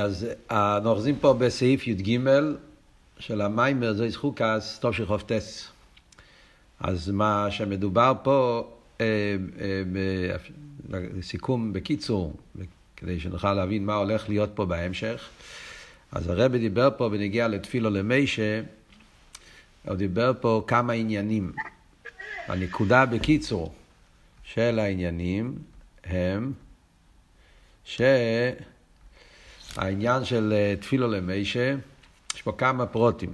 אז אנחנו אוחזים פה בסעיף י"ג של המיימר זויס חוקס, טוב של חופטס. אז מה שמדובר פה, אה, אה, סיכום בקיצור, כדי שנוכל להבין מה הולך להיות פה בהמשך. אז הרבי דיבר פה בנגיע לתפילו למיישה, הוא דיבר פה כמה עניינים. הנקודה בקיצור של העניינים הם שהעניין של אה, תפילו למיישה, יש פה כמה פרוטים.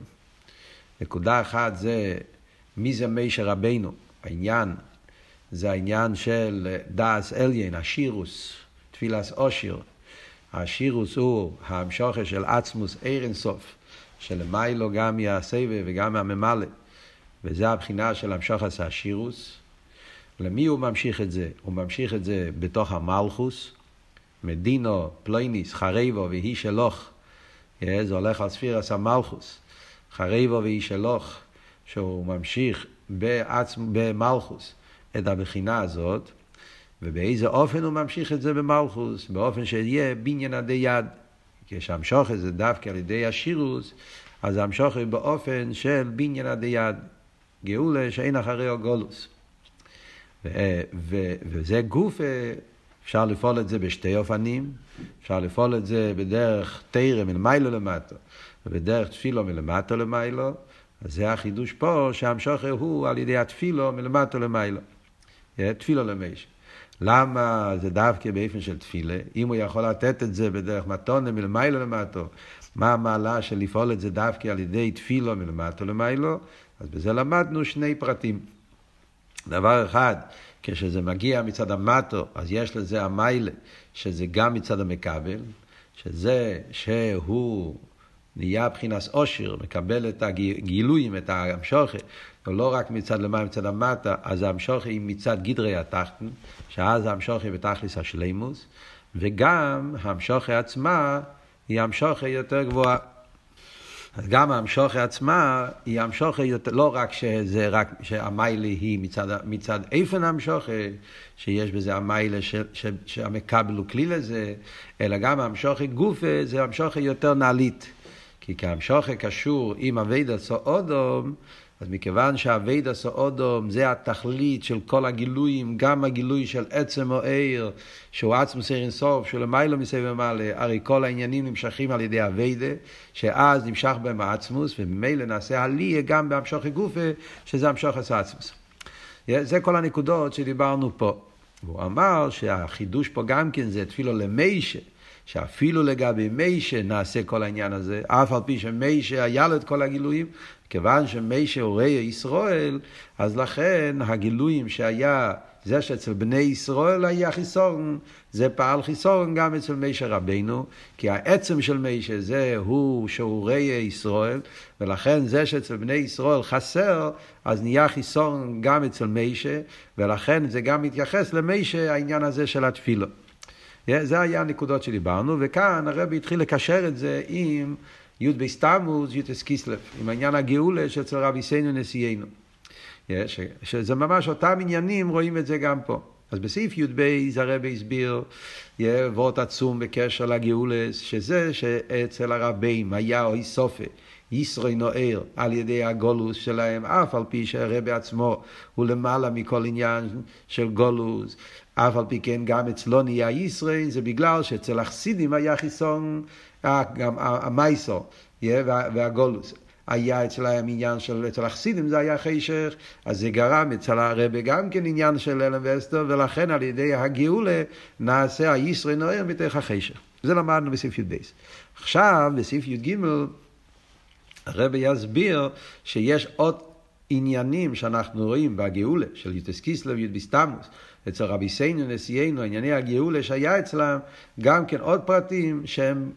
נקודה אחת זה מי זה מיישה רבנו, העניין זה העניין של דאס אליין, השירוס, תפילס אושיר. השירוס הוא המשוכר של עצמוס אירנסוף, שלמיילו גם מהסבב וגם מהממלא. וזה הבחינה של המשוכס השירוס. למי הוא ממשיך את זה? הוא ממשיך את זה בתוך המלכוס, מדינו, פלויניס, חרבו והיא שלוך. זה הולך על ספירס המלכוס. חרבו והיא שלוך, שהוא ממשיך בעצמ... במלכוס את הבחינה הזאת, ובאיזה אופן הוא ממשיך את זה במלכוס? באופן שיהיה בניין עדי יד. כשהמשוכת זה דווקא על ידי השירוס, אז המשוכת באופן של בניין עדי יד. גאולה שאין אחריו גולוס. ו- ו- וזה גוף, אפשר לפעול את זה בשתי אופנים, אפשר לפעול את זה בדרך תרא מלמיילו למטה, ובדרך תפילו מלמטה למיילו, אז זה החידוש פה, שהמשוכר הוא על ידי התפילו מלמטה למיילו. תפילו למש. למה זה דווקא באופן של תפילה? אם הוא יכול לתת את זה בדרך מתונה מלמיילו למטו, מה המעלה של לפעול את זה דווקא על ידי תפילו מלמטו למיילו? אז בזה למדנו שני פרטים. דבר אחד, כשזה מגיע מצד המטו, אז יש לזה המיילה, שזה גם מצד המקבל, שזה שהוא נהיה מבחינת עושר, מקבל את הגילויים, את המשוכת, לא רק מצד למעלה, מצד המטה, אז המשוכת היא מצד גדרי התחתן, שאז המשוכת בתכלס השלימוס, וגם המשוכת עצמה היא המשוכת יותר גבוהה. אז גם המשוכת עצמה היא המשוכת יותר, לא רק שזה רק, שהמיילה היא מצד, מצד איפן המשוכת, שיש בזה המיילה שהמקבל הוא כלי לזה, אלא גם המשוכת גופה זה המשוכת יותר נעלית. כי כהמשוכת קשור עם אביידא סאודום, אז מכיוון שהאביידא סאודום זה התכלית של כל הגילויים, גם הגילוי של עצם או עיר, שהוא עצמו סיר אינסוף, שהוא למיילו מסביב ומעלה, הרי כל העניינים נמשכים על ידי אביידא, שאז נמשך בהם העצמוס, וממילא נעשה עליה גם בהמשוכת גופה, שזה המשוכת העצמוס. זה כל הנקודות שדיברנו פה. והוא אמר שהחידוש פה גם כן זה תפילו למיישה. שאפילו לגבי מיישה נעשה כל העניין הזה, אף על פי שמיישה היה לו את כל הגילויים, כיוון שמיישה הוא ראי ישראל, אז לכן הגילויים שהיה, זה שאצל בני ישראל היה חיסורן, זה פעל חיסורן גם אצל מיישה רבנו, כי העצם של מיישה זה הוא שהוא ראי ישראל, ולכן זה שאצל בני ישראל חסר, אז נהיה חיסורן גם אצל מיישה, ולכן זה גם מתייחס למיישה העניין הזה של התפילות. זה היה הנקודות שדיברנו, וכאן הרבי התחיל לקשר את זה עם י' בסתמוס, י' קיסלב, עם העניין הגאולה שאצל רבי סיינו נשיאנו. שזה ממש אותם עניינים, רואים את זה גם פה. אז בסעיף י"ב הרבי הסביר וורט עצום בקשר לגאולה, שזה שאצל הרבים היה או איסופה. ישרוי נוער על ידי הגולוס שלהם, אף על פי שהרבי עצמו הוא למעלה מכל עניין של גולוס, אף על פי כן גם אצלו נהיה ישראל, זה בגלל שאצל החסידים היה חיסון, גם המייסו והגולוס. היה אצלם עניין של, אצל החסידים זה היה חשך, אז זה גרם אצל הרבה גם כן עניין של אלם ואסתר, ולכן על ידי הגאולה נעשה הישראל נוער בתוך החשך. זה למדנו בסעיף י"ב. עכשיו, בסעיף י"ג, הרבי יסביר שיש עוד עניינים שאנחנו רואים בגאולה של יוטס קיסלב, יוט ביסטמוס, אצל רבי סיינו נשיאנו, ענייני הגאולה שהיה אצלם, גם כן עוד פרטים שהם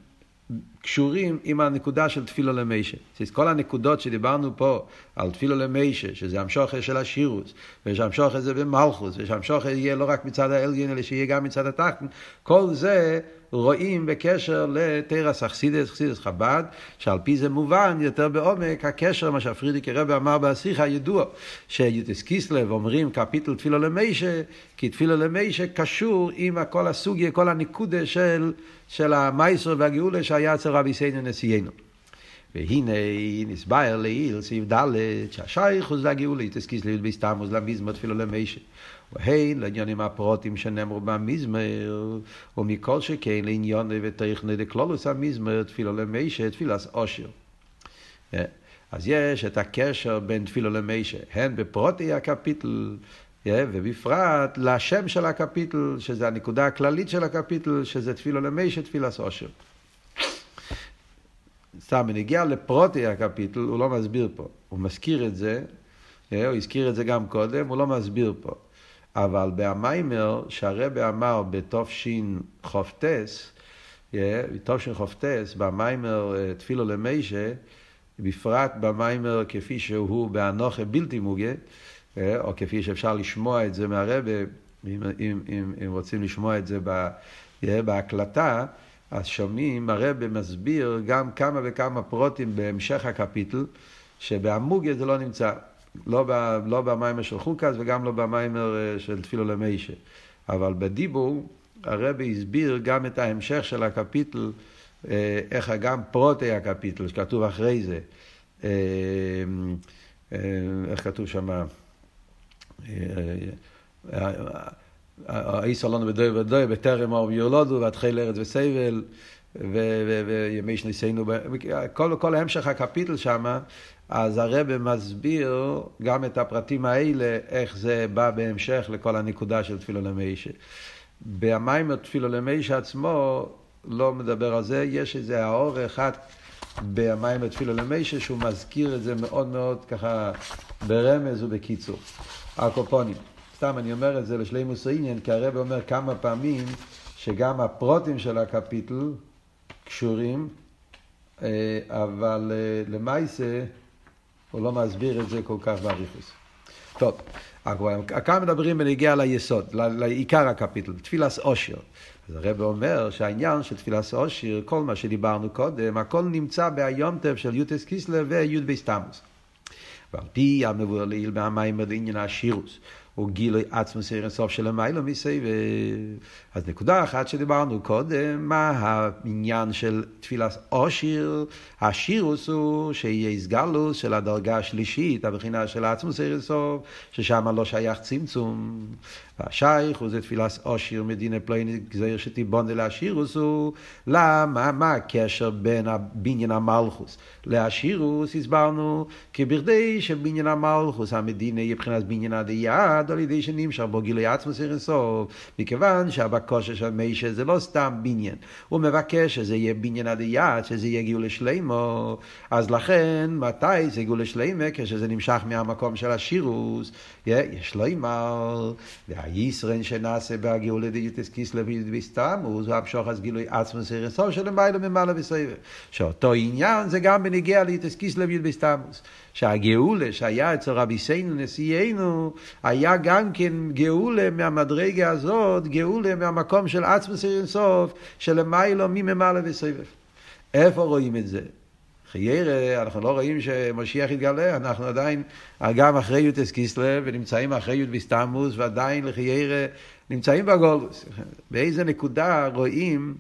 קשורים עם הנקודה של תפילו למישה. כל הנקודות שדיברנו פה על תפילו למישה, שזה המשוכה של השירוס, ושהמשוכה זה במלכוס, ושהמשוכה יהיה לא רק מצד האלגין, אלא שיהיה גם מצד התחתן, כל זה רואים בקשר לתרס אכסידס, אכסידס חב"ד, שעל פי זה מובן יותר בעומק הקשר, מה שהפרידיק רבי אמר בשיחה הידוע, שיוטס קיסלב אומרים קפיטל תפילו למישה, כי תפילו למישה קשור עם כל הסוגיה, כל הנקודה של, של המייסר והגאולה שהיה אצל רבי סיינו נשיאנו. והנה נסבר לעיל סעיף ד' שהשייכוס והגאולה יוטס קיסלב בסתמוס למזמות תפילו למישה. והן לעניונים הפרוטים שנאמרו במזמר, ומכל שכן לעניוני ותכני דקלולוס המזמר, תפילה למישה, תפילת עושר. אז יש את הקשר בין תפילה למישה, הן בפרוטי הקפיטל, ובפרט לשם של הקפיטל, שזה הנקודה הכללית של הקפיטל, שזה תפילה למישה, תפילת עושר. סתם, בנגיע לפרוטי הקפיטל, הוא לא מסביר פה. הוא מזכיר את זה, הוא הזכיר את זה גם קודם, הוא לא מסביר פה. אבל במיימר שהרבא אמר בתשכ"טס, בתשכ"טס, במיימר אה, תפילו למיישה, בפרט במיימר כפי שהוא באנוכה בלתי מוגה, אה, או כפי שאפשר לשמוע את זה מהרבא, אם, אם, אם, אם רוצים לשמוע את זה בהקלטה, אז שומעים, הרבא מסביר גם כמה וכמה פרוטים בהמשך הקפיטל, שבעמוגיה זה לא נמצא. לא, ב, לא במיימר של חוקס וגם לא במיימר אה, של תפילו למישה. אבל בדיבור הרבי הסביר גם את ההמשך של הקפיטל, אה, איך גם פרוטי הקפיטל, שכתוב אחרי זה. אה, איך כתוב שם? איסו לנו בדוי ודוי, בטרם אור יולודו, והתחיל ארץ וסבל, וימי שניסינו, כל המשך הקפיטל שם, אז הרב מסביר גם את הפרטים האלה, איך זה בא בהמשך לכל הנקודה של תפילו למישה. במים תפילו למישה עצמו לא מדבר על זה, יש איזה האור אחד במים תפילו למישה שהוא מזכיר את זה מאוד מאוד ככה ברמז ובקיצור. הקופונים. סתם אני אומר את זה לשלימוס העניין, כי הרב אומר כמה פעמים שגם הפרוטים של הקפיטל קשורים, אה, אבל אה, למעשה הוא לא מסביר את זה כל כך באריכוס. טוב, כאן מדברים בנגיע ליסוד, לעיקר הקפיטל, תפילס אושר. אז הרב אומר שהעניין של תפילס אושר, כל מה שדיברנו קודם, הכל נמצא בהיומטף של יוטס קיסלר ויוד ביסטמוס. ועל פי המבואר לעיל מהמים בעניין השירוס. הוא גילוי עצמוס ערן סוף של המיילו מסביב. אז נקודה אחת שדיברנו קודם, מה העניין של תפילת עושיר? השירוס הוא שיהיה איסגלוס של הדרגה השלישית, הבחינה של עצמוס ערן סוף, ששם לא שייך צמצום. והשייך הוא זה תפילת עושיר מדינה פלויני גזיר שתיבון להשירוס הוא למה, מה הקשר בין בניין המלכוס להשירוס הסברנו כי בכדי שבניין המלכוס המדינה יהיה מבחינת בניין הדייד על ידי שנמשך בו גילוי עצמו סיר אינסוף מכיוון שהבקושה של מישה זה לא סתם בניין. הוא מבקש שזה יהיה בניין הדייד שזה יהיה גאולה שלימו אז לכן מתי זה גאולה שלימה כשזה נמשך מהמקום של השירוס יש אימר הישרן שנעשה בהגאולה דיוטס קיסלב ויסתמו, זה המשוך אז גילוי עצמו סרסו של למעלה ממעלה וסבב. שאותו עניין זה גם בנגיע ליוטס קיסלב ויסתמוס. שהגאולה שהיה אצל רבי סיינו נשיאנו, היה גם כן גאולה מהמדרגה הזאת, גאולה מהמקום של עצמו סרסוף, של למעלה ממעלה וסבב. איפה רואים את זה? חיירה, אנחנו לא רואים שמשיח יתגלה, אנחנו עדיין גם אחרי יוטס קיסלב ונמצאים אחרי יוט בסתמוס ועדיין לחיירה נמצאים בגולוס. באיזה נקודה רואים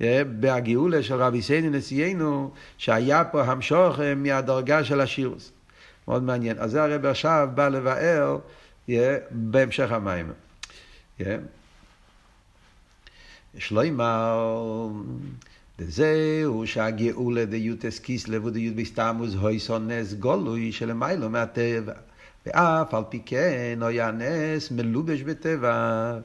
אה, בהגאולה של רבי סייני נשיאנו שהיה פה המשוך אה, מהדרגה של השירוס. מאוד מעניין. אז זה הרב עכשיו בא לבאר אה, בהמשך המים. שלוימר וזהו שהגאולה דיוטס קיסלב ודיוט בסתמוס הויסון נס גולוי שלמיילו מהטבע. ואף על פי כן היה נס מלובש בטבע.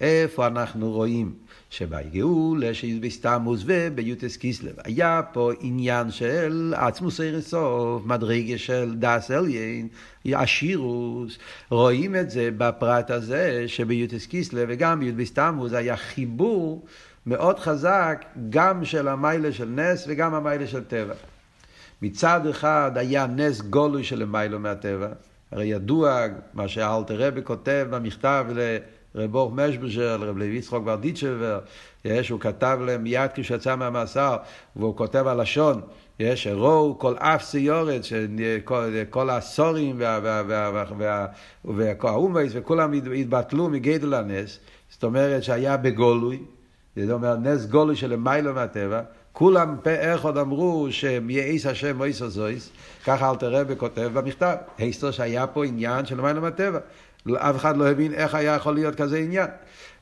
איפה אנחנו רואים שבגאולה שיוט בסתמוס וביוטס קיסלב היה פה עניין של עצמוס אירסוף, מדרגה של דס אליין, השירוס, רואים את זה בפרט הזה שביוטס קיסלב וגם ביוט בסתמוס היה חיבור מאוד חזק גם של המיילה של נס וגם המיילה של טבע. מצד אחד היה נס גולוי של המיילו מהטבע, הרי ידוע מה שאלתר רבי כותב במכתב לרבוך משבז'ר, לרב לוי יצחוק ורדיצ'בר, שהוא כתב להם מיד כשהוא יצא מהמאסר, והוא כותב הלשון, יש ראו כל אף סיורת, כל הסורים והאומייס וכולם התבטלו מגדל הנס, זאת אומרת שהיה בגולוי, זאת אומרת נס גולוי של מיילו מהטבע, כולם פה אחד אמרו שמייעס השם מויס זויס, ככה אלתר רבי כותב במכתב, היסטר שהיה פה עניין של מיילו מהטבע, אף אחד לא הבין איך היה יכול להיות כזה עניין.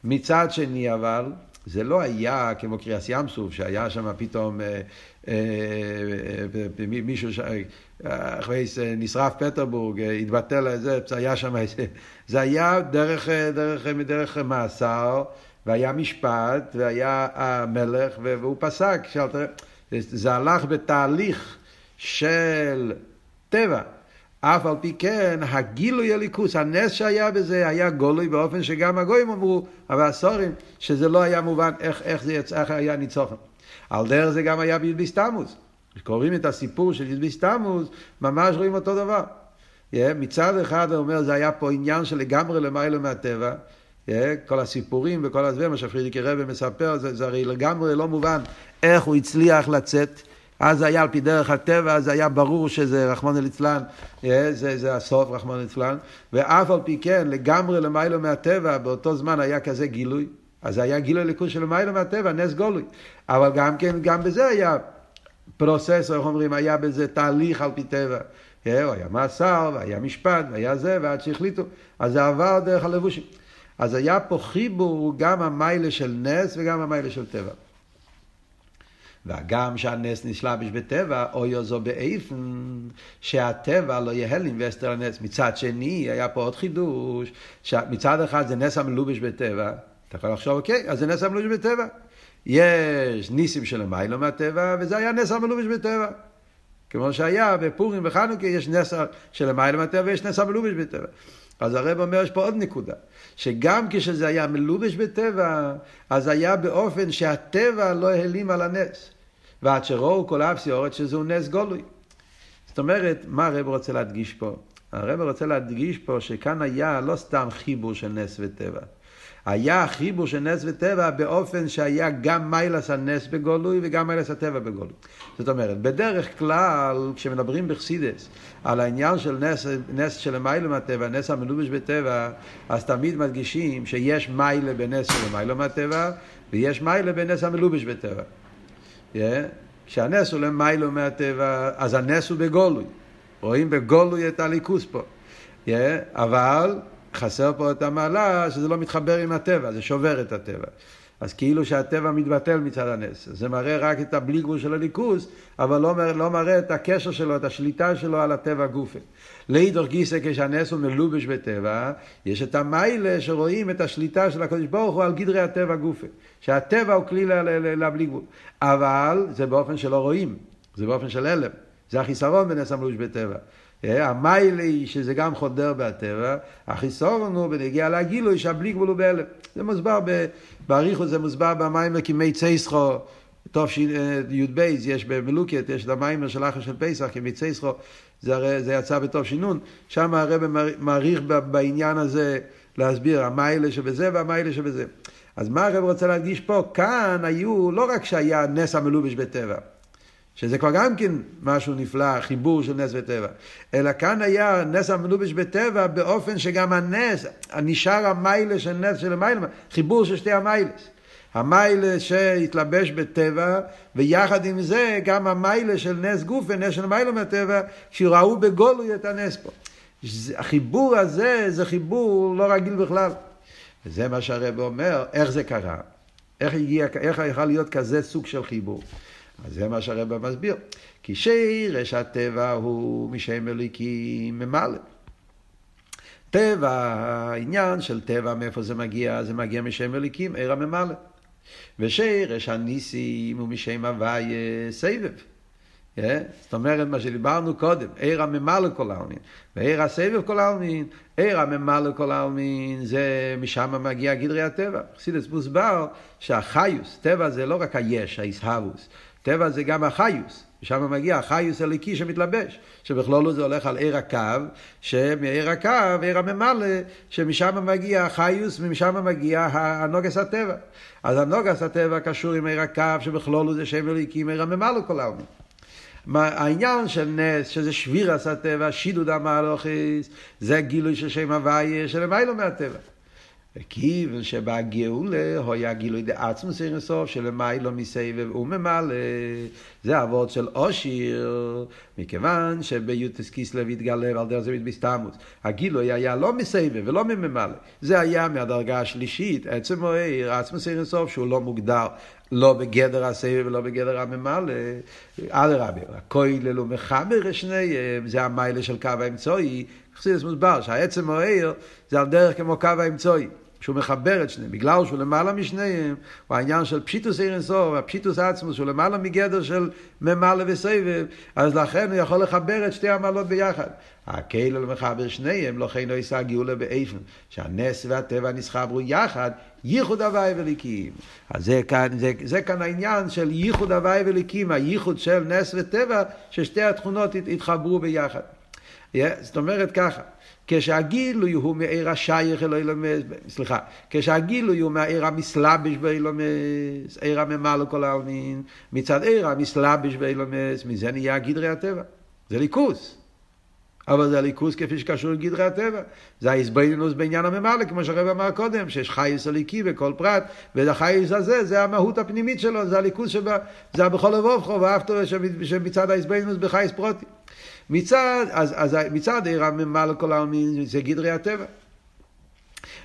מצד שני אבל, זה לא היה כמו קריאס ים סוף, שהיה שם פתאום אה, אה, אה, מישהו, אחרי נשרף פטרבורג, התבטל זה היה שם, זה היה דרך, דרך, דרך מאסר, והיה משפט, והיה המלך, והוא פסק, זה הלך בתהליך של טבע. אף על פי כן, הגילוי הליכוס, הנס שהיה בזה, היה גולוי באופן שגם הגויים אמרו, אבל הסורים, שזה לא היה מובן איך, איך זה יצא, איך היה ניצוחן. על דרך זה גם היה בי"ב סתמוס. קוראים את הסיפור של י"ב סתמוס, ממש רואים אותו דבר. Yeah, מצד אחד הוא אומר, זה היה פה עניין של לגמרי למיילו מהטבע. כל הסיפורים וכל הדברים, מה שפרידיקי רבי מספר, זה, זה הרי לגמרי לא מובן איך הוא הצליח לצאת. אז זה היה על פי דרך הטבע, אז היה ברור שזה רחמנא ליצלן, זה, זה הסוף רחמנא ליצלן, ואף על פי כן, לגמרי למיילו מהטבע, באותו זמן היה כזה גילוי, אז היה גילוי ליכוז של למיילו מהטבע, נס גולוי. אבל גם כן, גם בזה היה פרוסס, איך אומרים, היה בזה תהליך על פי טבע. היה מאסר, והיה משפט, והיה זה, ועד שהחליטו. אז זה עבר דרך הלבושים. אז היה פה חיבור גם המיילה של נס וגם המיילה של טבע. והגם שהנס נשלבש בטבע, אוי זו באיפן, שהטבע לא יהיה הלם ואסתר הנס. מצד שני, היה פה עוד חידוש, מצד אחד זה נס המלובש בטבע, אתה יכול לחשוב, אוקיי, אז זה נס המלובש בטבע. יש ניסים של המיילו מהטבע, וזה היה נס המלובש בטבע. כמו שהיה בפורים וחנוכה, יש נס של המיילו מהטבע ויש נס המלובש בטבע. אז הרב אומר, יש פה עוד נקודה, שגם כשזה היה מלובש בטבע, אז היה באופן שהטבע לא העלים על הנס. ועד שראו כל אף סיורת שזהו נס גולוי. זאת אומרת, מה הרב רוצה להדגיש פה? הרב רוצה להדגיש פה שכאן היה לא סתם חיבור של נס וטבע. היה חיבור של נס וטבע באופן שהיה גם מיילס הנס בגולוי וגם מיילס הטבע בגולוי. זאת אומרת, בדרך כלל, כשמדברים בחסידס על העניין של נס, נס של מיילה מהטבע, נס המלובש בטבע, אז תמיד מדגישים שיש מיילה בנס של מיילה מהטבע, ויש מיילה בנס המלובש בטבע. Yeah. כשהנס הוא למיילו מהטבע, אז הנס הוא בגולוי. רואים בגולוי את הליכוס פה. Yeah. אבל חסר פה את המעלה שזה לא מתחבר עם הטבע, זה שובר את הטבע. אז כאילו שהטבע מתבטל מצד הנס. זה מראה רק את הבלי גבול של הליכוס, אבל לא מראה, לא מראה את הקשר שלו, את השליטה שלו על הטבע גופה. לאידור גיסא כשהנס הוא מלובש בטבע, יש את המיילה שרואים את השליטה של הקדוש ברוך הוא על גדרי הטבע גופה. שהטבע הוא כלי לבלי גבול. אבל זה באופן שלא רואים, זה באופן של הלם. זה החיסרון בנס המלובש בטבע. אה, המיילי, שזה גם חודר בטבע, החיסורון הוא בנגיע לגילוי שהבלי גבול הוא בהלם. זה מוסבר, באריכות זה מוסבר במיימר כמי צייסחו, טוב שי"ב, יש במלוקת, יש את המיימר של אחר של פסח, כמי צייסחו, זה, זה יצא בטוב שינון, שם הרב מעריך בעניין הזה להסביר המיילה שבזה והמיילה שבזה. אז מה הרב רוצה להדגיש פה? כאן היו, לא רק שהיה נס המלובש בטבע, שזה כבר גם כן משהו נפלא, חיבור של נס וטבע. אלא כאן היה נס המלובש בטבע באופן שגם הנס, נשאר המיילה של נס של המיילה, חיבור של שתי המיילס. המיילה שהתלבש בטבע, ויחד עם זה גם המיילה של נס גוף ונס של מיילה מהטבע, שראו בגולוי את הנס פה. החיבור הזה זה חיבור לא רגיל בכלל. וזה מה שהרב אומר, איך זה קרה? איך הגיע, איך יכול להיות כזה סוג של חיבור? אז זה מה שהרבא מסביר. כי שירש הטבע הוא משם אליקים ממלא. טבע, העניין של טבע, מאיפה זה מגיע? זה מגיע משם אליקים, עיר הממלא. ושירש הניסים הוא משם הוויה סבב. זאת אומרת, מה שדיברנו קודם, עיר הממלא כל העלמין, ועיר הסבב כל העלמין, עיר הממלא כל העלמין, זה משם מגיע גדרי הטבע. חסידס מוסבר שהחיוס, טבע זה לא רק היש, האיסהבוס, טבע זה גם החיוס. משם מגיע החיוס הליקי שמתלבש, שבכלולו זה הולך על עיר הקו, שמעיר הקו, עיר הממלא, שמשם מגיע החיוס ומשם מגיע הנוגס הטבע. אז הנוגס הטבע קשור עם עיר הקו, שבכלולו זה שם הליקים, עיר הממלא כל העלמין. העניין של נס, שזה שבירס הטבע, שידוד המהלוכיס, זה גילוי של שם הוויה, שלמיילו מהטבע. וכיוון שבגאולה היה גילוי דעצמוס אין סוף שלמיילו מסבב וממלא זה אבות של אושיר. מכיוון שביוטס קיסלב התגלה ועל דרך זה מתבסתמוס הגילוי היה לא מסבב ולא מממלא זה היה מהדרגה השלישית עצם מוער עצמוס אין סוף שהוא לא מוגדר לא בגדר הסבב ולא בגדר הממלא אדרבה הכולל הוא מחבר שניהם זה המיילה של קו האמצעי. חסידס מוסבר שהעצם מוער זה על דרך כמו קו האמצעי שהוא מחבר את שניהם, בגלל שהוא למעלה משניהם, הוא העניין של פשיטוס עיר אינסוף, הפשיטוס עצמוס, שהוא למעלה מגדר של ממלא וסבב, אז לכן הוא יכול לחבר את שתי המעלות ביחד. הכאילו מחבר שניהם, לא כן לא יישא גאולה באיפן, שהנס והטבע נסחברו יחד, ייחוד הוואי וליקים. אז זה כאן, זה, זה כאן העניין של ייחוד הוואי וליקים, הייחוד של נס וטבע, ששתי התכונות התחברו ביחד. Yeah, זאת אומרת ככה, כשהגילוי הוא מעיר השייך אלוהי למס, סליחה, כשהגילוי הוא מהעיר המסלבש באילומס, עיר הממלא כל העלמין, מצד עיר המסלבש באילומס, מזה נהיה גדרי הטבע. זה ליכוס. אבל זה הליכוס כפי שקשור לגדרי הטבע. זה ההסבינוס בעניין הממלא, כמו שהרב אמר קודם, שיש חייס הליקי בכל פרט, והחייס הזה, זה המהות הפנימית שלו, זה הליכוס שבא, זה בכל לבובכו, ואהבתו שמצד ההסבינוס בחייס פרוטי. מצד, אז, אז מצד עיר הממלא כל העלמין זה גדרי הטבע.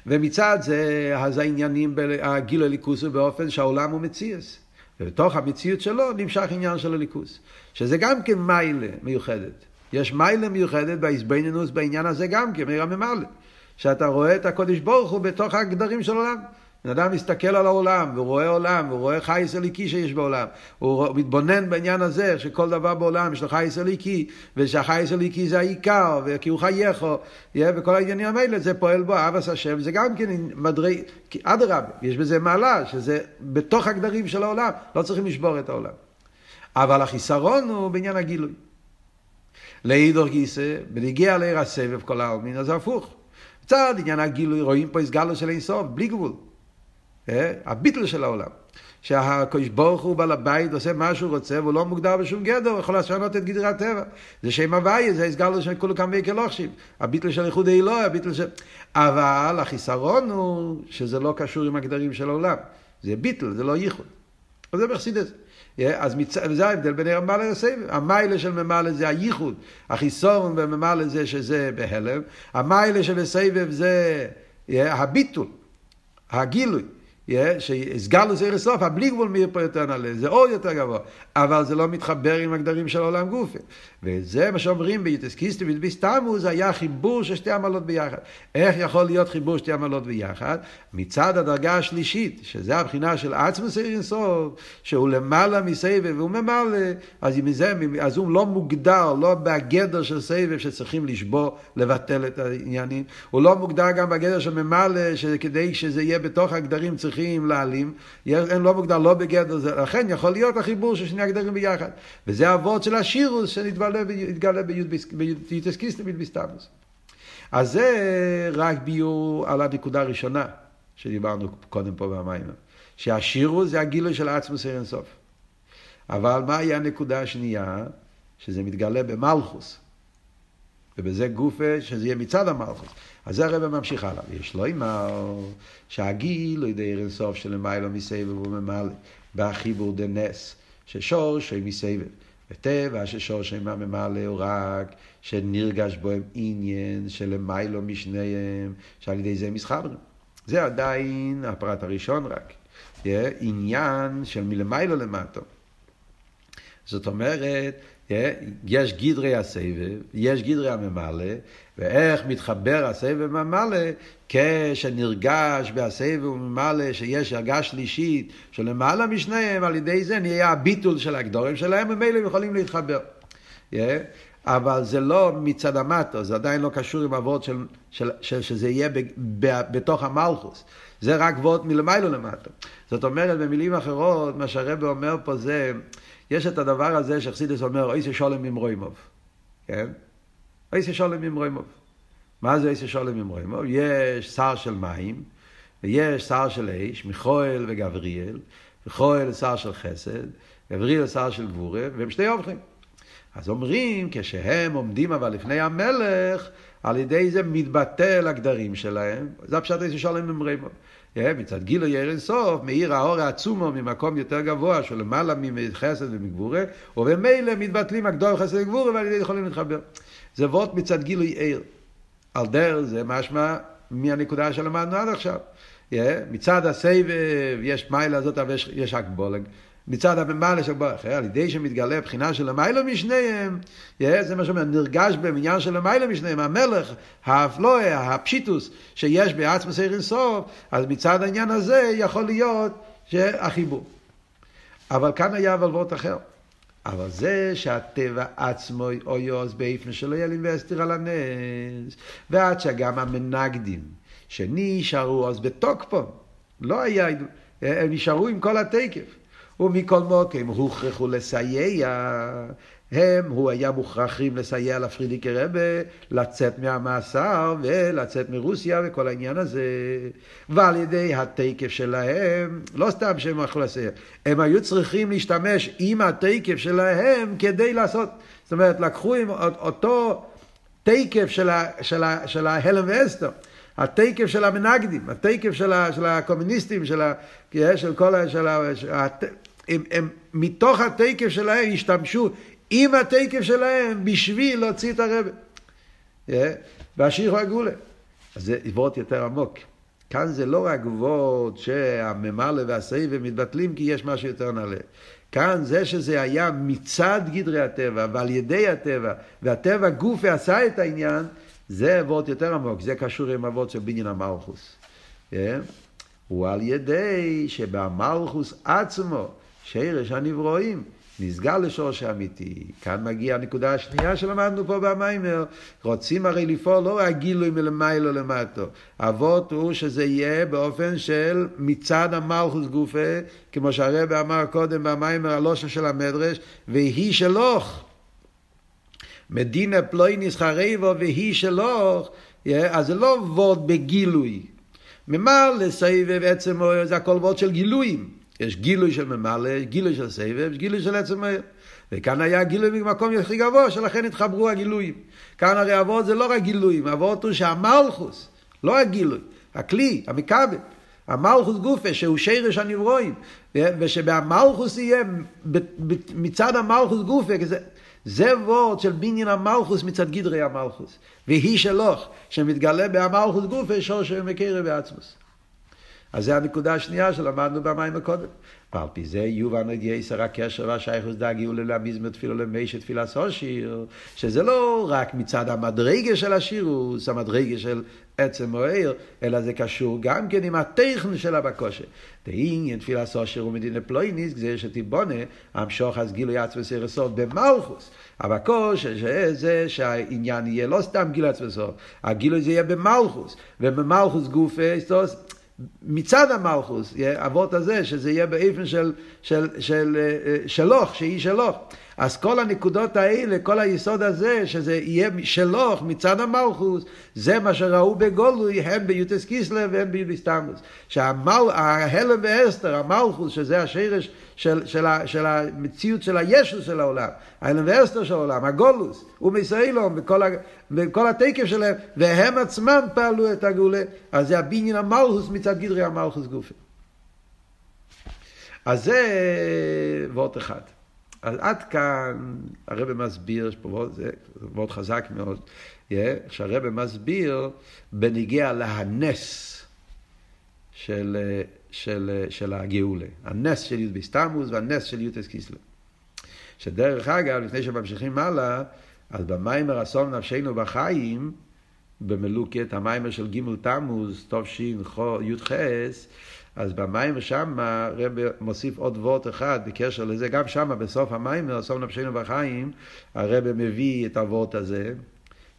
ומצד זה, אז העניינים, הגיל הליכוס הוא באופן שהעולם הוא מציאס. ובתוך המציאות שלו נמשך עניין של הליכוס. שזה גם כן מיילה מיוחדת. יש מיילה מיוחדת בהסבנינוס בעניין הזה גם כן, עיר הממלא. שאתה רואה את הקודש ברוך הוא בתוך הגדרים של עולם. בן אדם מסתכל על העולם, והוא רואה עולם, והוא רואה חייס אליקי שיש בעולם. הוא מתבונן בעניין הזה, שכל דבר בעולם יש לו חייס אליקי, ושהחייס אליקי זה העיקר, וכי הוא חייכו, וכל העניינים האלה, זה פועל בו אבס השם, זה גם כן מדרי, אדרבה, יש בזה מעלה, שזה בתוך הגדרים של העולם, לא צריכים לשבור את העולם. אבל החיסרון הוא בעניין הגילוי. לאידור גיסא, בנגיע לעיר הסבב כל העלמין, אז הפוך. מצד עניין הגילוי, רואים פה הסגלו של אינסוף, בלי גבול. אה? הביטל של העולם. שהקדוש ברוך הוא בעל הבית עושה מה שהוא רוצה והוא לא מוגדר בשום גדר, הוא יכול לשנות את גדרי הטבע. זה שם הוויה, זה הסגר לו של כולו ויקר לוחשים. הביטל של איחוד האלוהי, הביטל של... אבל החיסרון הוא שזה לא קשור עם הגדרים של העולם. זה ביטל, זה לא ייחוד. אז זה בחסידס. אה? אז מצ... זה ההבדל בין המעלה לסבב. המיילה של ממלא זה הייחוד, החיסרון בממלא זה שזה בהלם, המיילה של הסבב זה אה, הביטול, הגילוי. שהסגלנו זה לסוף, הבלי גבול מאיר פה יותר נעלה, זה עוד יותר גבוה, אבל זה לא מתחבר עם הגדרים של העולם גופי. וזה מה שאומרים ביוטס קיסטי ובסתמו, זה היה חיבור של שתי עמלות ביחד. איך יכול להיות חיבור שתי עמלות ביחד? מצד הדרגה השלישית, שזה הבחינה של עצמוס אינסוף, שהוא למעלה מסבב והוא ממלא, אז, מזה, אז הוא לא מוגדר, לא בגדר של סבב שצריכים לשבור, לבטל את העניינים, הוא לא מוגדר גם בגדר של ממלא, שכדי שזה יהיה בתוך הגדרים צריך צריכים להעלים, אין לא מוגדר לא בגדר זה, לכן יכול להיות החיבור של שני הגדרים ביחד. וזה האבות של השירוס שנתגלה ביוטס קיסטם ביסטמוס. אז זה רק ביור על הנקודה הראשונה שדיברנו קודם פה במים. שהשירוס זה הגילוי של עצמוס אין סוף. אבל מהי הנקודה השנייה? שזה מתגלה במלכוס. ובזה גופה שזה יהיה מצד המלכוס. אז זה הרב ממשיך הלאה. יש לו אמר שהגיל לא ידי ערן סוף של מיילו מסבב וממלא, בחיבור דנס, ששור שי מסבב. וטבע ששור שי ממלא הוא רק שנרגש בו עניין של מיילו משניהם, שעל ידי זה מסחברים. זה עדיין הפרט הראשון רק. עניין של מלמיילו למטו. זאת אומרת יש גדרי הסבב, יש גדרי הממלא, ואיך מתחבר הסבב ממלא כשנרגש בהסבב וממלא שיש הרגש שלישית שלמעלה משניהם, על ידי זה נהיה הביטול של הגדורים שלהם, ומילא הם יכולים להתחבר. Yeah. אבל זה לא מצד המטו, זה עדיין לא קשור עם אבות של, של, של, שזה יהיה ב, ב, בתוך המלכוס. זה רק וורט מלמיילו למטה. זאת אומרת, במילים אחרות, מה שהרבא אומר פה זה, יש את הדבר הזה שחסידס אומר, אויסי שולם ממרוימוב. כן? אויסי שולם ממרוימוב. מה זה אויסי שולם ממרוימוב? יש שר של מים, ויש שר של אש, מיכואל וגבריאל, מיכואל שר של חסד, גבריאל שר של גבורה, והם שתי אובכים. אז אומרים, כשהם עומדים אבל לפני המלך, על ידי זה מתבטל הגדרים שלהם, זה הפשט איזה שלום ממרימו. מצד גילו ירן סוף, מאיר האור העצומו ממקום יותר גבוה, של למעלה מחסד ומגבורה, ובמילא מתבטלים הגדול חסד וגבורה, ועל ידי יכולים להתחבר. זה וורט מצד גילוי עיר. על דרך זה משמע מהנקודה שלמדנו עד עכשיו. מצד הסבב יש מיילה הזאת, אבל יש הגבולג. מצד הממלא של ברוך, על ידי שמתגלה בחינה של המיילו משניהם, זה מה שאומר, נרגש במניין של המיילו משניהם, המלך, האפלואה, הפשיטוס שיש בעצמא סייר אינסוף, אז מצד העניין הזה יכול להיות החיבור. אבל כאן היה אבל וורט אחר. אבל זה שהטבע עצמו אויוס באיפן שלא יהיה לי ואסתיר על הנס, ועד שגם המנגדים שנשארו אז בתוקפו, לא היה, הם נשארו עם כל התקף. ומכל מוקם הוכרחו לסייע, הם, הוא היה מוכרחים לסייע לפרידיקי רבה לצאת מהמאסר ולצאת מרוסיה וכל העניין הזה. ועל ידי התקף שלהם, לא סתם שהם יכלו לסייע, הם היו צריכים להשתמש עם התקף שלהם כדי לעשות, זאת אומרת, לקחו עם אותו תקף של, ה, של, ה, של ההלם ואסתר. התקף של המנגדים, התקף של, ה, של הקומוניסטים, של, ה, של כל ה... של ה, של ה הם, הם מתוך התקף שלהם השתמשו עם התקף שלהם בשביל להוציא את הרב. והשיר הגולה. אז זה עברות יותר עמוק. כאן זה לא רק וורד שהממלא והסבב מתבטלים כי יש משהו יותר נעלה. כאן זה שזה היה מצד גדרי הטבע ועל ידי הטבע, והטבע גוף עשה את העניין, זה וורד יותר עמוק, זה קשור עם אבות של בניין המלכוס. הוא על ידי שבמלכוס עצמו שרש הנברואים נסגר לשורש האמיתי. כאן מגיעה הנקודה השנייה שלמדנו פה במיימר. רוצים הרי לפעול לא רק גילוי מלמיילו למטו. אבות הוא שזה יהיה באופן של מצד המלכוס גופה, כמו שהרבא אמר קודם במיימר הלושן של המדרש, והיא שלוך. מדינה פלוי נסחריבו והיא שלוך, אז זה לא וורד בגילוי. ממר לסבב עצם זה הכל וורד של גילויים. יש גילוי של ממלא, יש גילוי של סבב, יש גילוי של עצם מהר. וכאן היה גילוי במקום הכי גבוה, שלכן התחברו הגילויים. כאן הרי אבות זה לא רק גילויים, אבות הוא שהמלכוס, לא הגילוי, הכלי, המכבל. המלכוס גופה, שהוא שרש הנברואים, ושבמלכוס יהיה, מצד המלכוס גופה, זה, זה וורד של בניין המלכוס מצד גדרי המלכוס. והיא שלוך, שמתגלה במלכוס גופה, שור שמקרה בעצמוס. אז זה הנקודה השנייה שלמדנו במים הקודם. ועל פי זה יובן את יסר הקשר והשייכוס דאגיו ללמיזמר תפילו למי תפילה סושיר, שזה לא רק מצד המדרגה של השירוס, המדרגה של עצם מוער, אלא זה קשור גם כן עם הטכן של הבקושה. דעניין תפילה סושיר ומדינה פלויניס, זה שתיבונה, המשוך אז גילוי עצמס ירסוף במלכוס. הבקושה שזה שהעניין יהיה לא סתם גילוי עצמס הגילוי זה יהיה במלכוס, ובמלכוס גופה, מצד המלכוס, אבות הזה, שזה יהיה באופן של, של, של, אה, אה, שלוך, שהיא שלוך. אז כל הנקודות האלה, כל היסוד הזה, שזה יהיה שלוך מצד המלכוס, זה מה שראו בגולוי, הן ביוטס קיסלר והן ביוטס תמוס. שההלם ואסתר, המלכוס, שזה השרש של, של, של, של המציאות של הישו של העולם, ההלם ואסתר של העולם, הגולוס, ומסיילום, וכל, ה, וכל התקף שלהם, והם עצמם פעלו את הגאולה, אז זה הבניין המלכוס מצד גדרי המלכוס גופי. אז זה וורט אחד. אז עד כאן הרב מסביר, זה מאוד חזק מאוד, שהרב מסביר בניגיע להנס של, של, של הגאולה, הנס של י"ב סתמוס והנס של י"ס קיסלו. שדרך אגב, לפני שממשיכים הלאה, אז במיימר אסון נפשנו בחיים, במלוקת, המיימר של ג' תמוז, תשי"ח, אז במיימר שם הרב מוסיף עוד וורט אחד בקשר לזה, גם שם בסוף המיימר, אסון נפשנו בחיים, הרב מביא את הוורט הזה,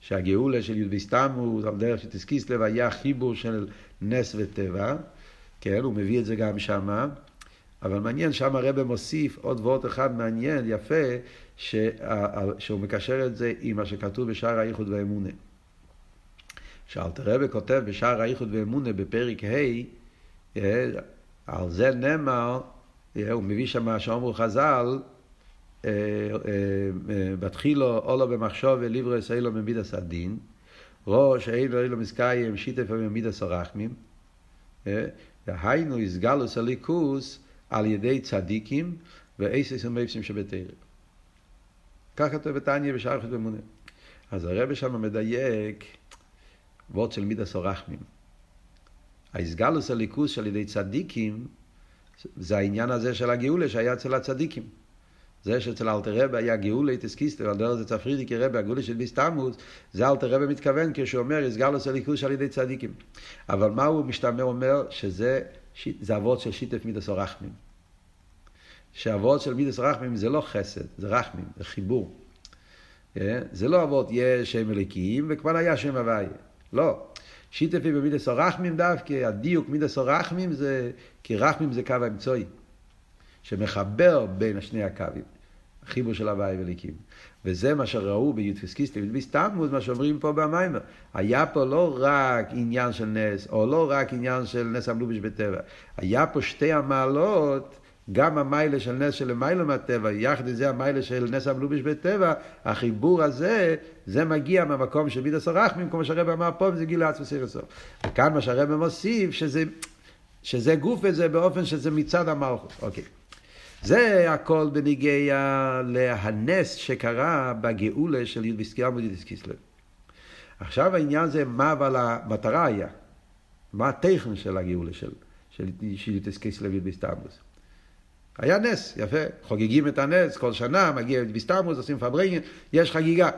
שהגאולה של י"ב תמוז, על דרך שתסקיסלב, היה חיבור של נס וטבע, כן, הוא מביא את זה גם שם. אבל מעניין, שם הרב מוסיף עוד וורט אחד מעניין, יפה, ש... שהוא מקשר את זה עם מה שכתוב בשער האיחוד והאמונה. שאלתר רבי כותב בשער האיחוד והאמונה בפרק ה', על זה נאמר, אה, הוא מביא שם שאומרו חז"ל, אה, בתחילו אולו במחשוב וליברו ישראלו ממידס הדין, ראש אילו אילו מסקיים שיתף ממידס הרחמים, והיינו הסגלוס הליכוס על ידי צדיקים ואיסס ומייפסים שבתרם. כך כתוב בתניא בשער חד ומונה. אז הרב שם מדייק וורד של מידס הרחמים. האיסגלוס הליכוס על ידי צדיקים זה העניין הזה של הגאולה שהיה אצל הצדיקים. זה שאצל אלתר רבי היה גאולה תסקיסטר, על דרך זה צפרידיקי רבי, הגאולה של ביסטמוס, זה אלתר רבי מתכוון כשהוא אומר, איסגלוס הליכוס על ידי צדיקים. אבל מה הוא משתמע אומר? שזה זה אבות של שיתף מידס הרחמים. שאבות של מידס רחמים זה לא חסד, זה רחמים, זה חיבור. אה? זה לא אבות יש שם אליקיים וכבר היה שם הוויה. לא. שיתפי במידס הרחמים דווקא, הדיוק מידס הרחמים זה, כי רחמים זה קו האמצעי, שמחבר בין שני הקווים, החיבור של הוויה ואליקים. וזה מה שראו ביוטפס קיסטי ובסתמות, מה שאומרים פה במיימר. היה פה לא רק עניין של נס, או לא רק עניין של נס המלובש בטבע. היה פה שתי המעלות גם המיילה של נס של מיילה מהטבע, יחד עם זה המיילה של נס המלובש בטבע, החיבור הזה, זה מגיע מהמקום של מידס הרחמים, כמו שהרבא אמר פה, וזה גילה עצמי סיר הסוף. וכאן מה שהרבא מוסיף, שזה, שזה גוף וזה באופן שזה מצד המלכות. אוקיי. זה הכל בניגיע להנס שקרה בגאולה של י"ד בסקירה מודידיס קיסלב. עכשיו העניין זה מה אבל המטרה היה, מה הטכן של הגאולה של, של, של י"ד קיסלב י"ד בסתמוס. היה נס, יפה, חוגגים את הנס, כל שנה מגיע בסתמוס, עושים פברנגן, יש חגיגה.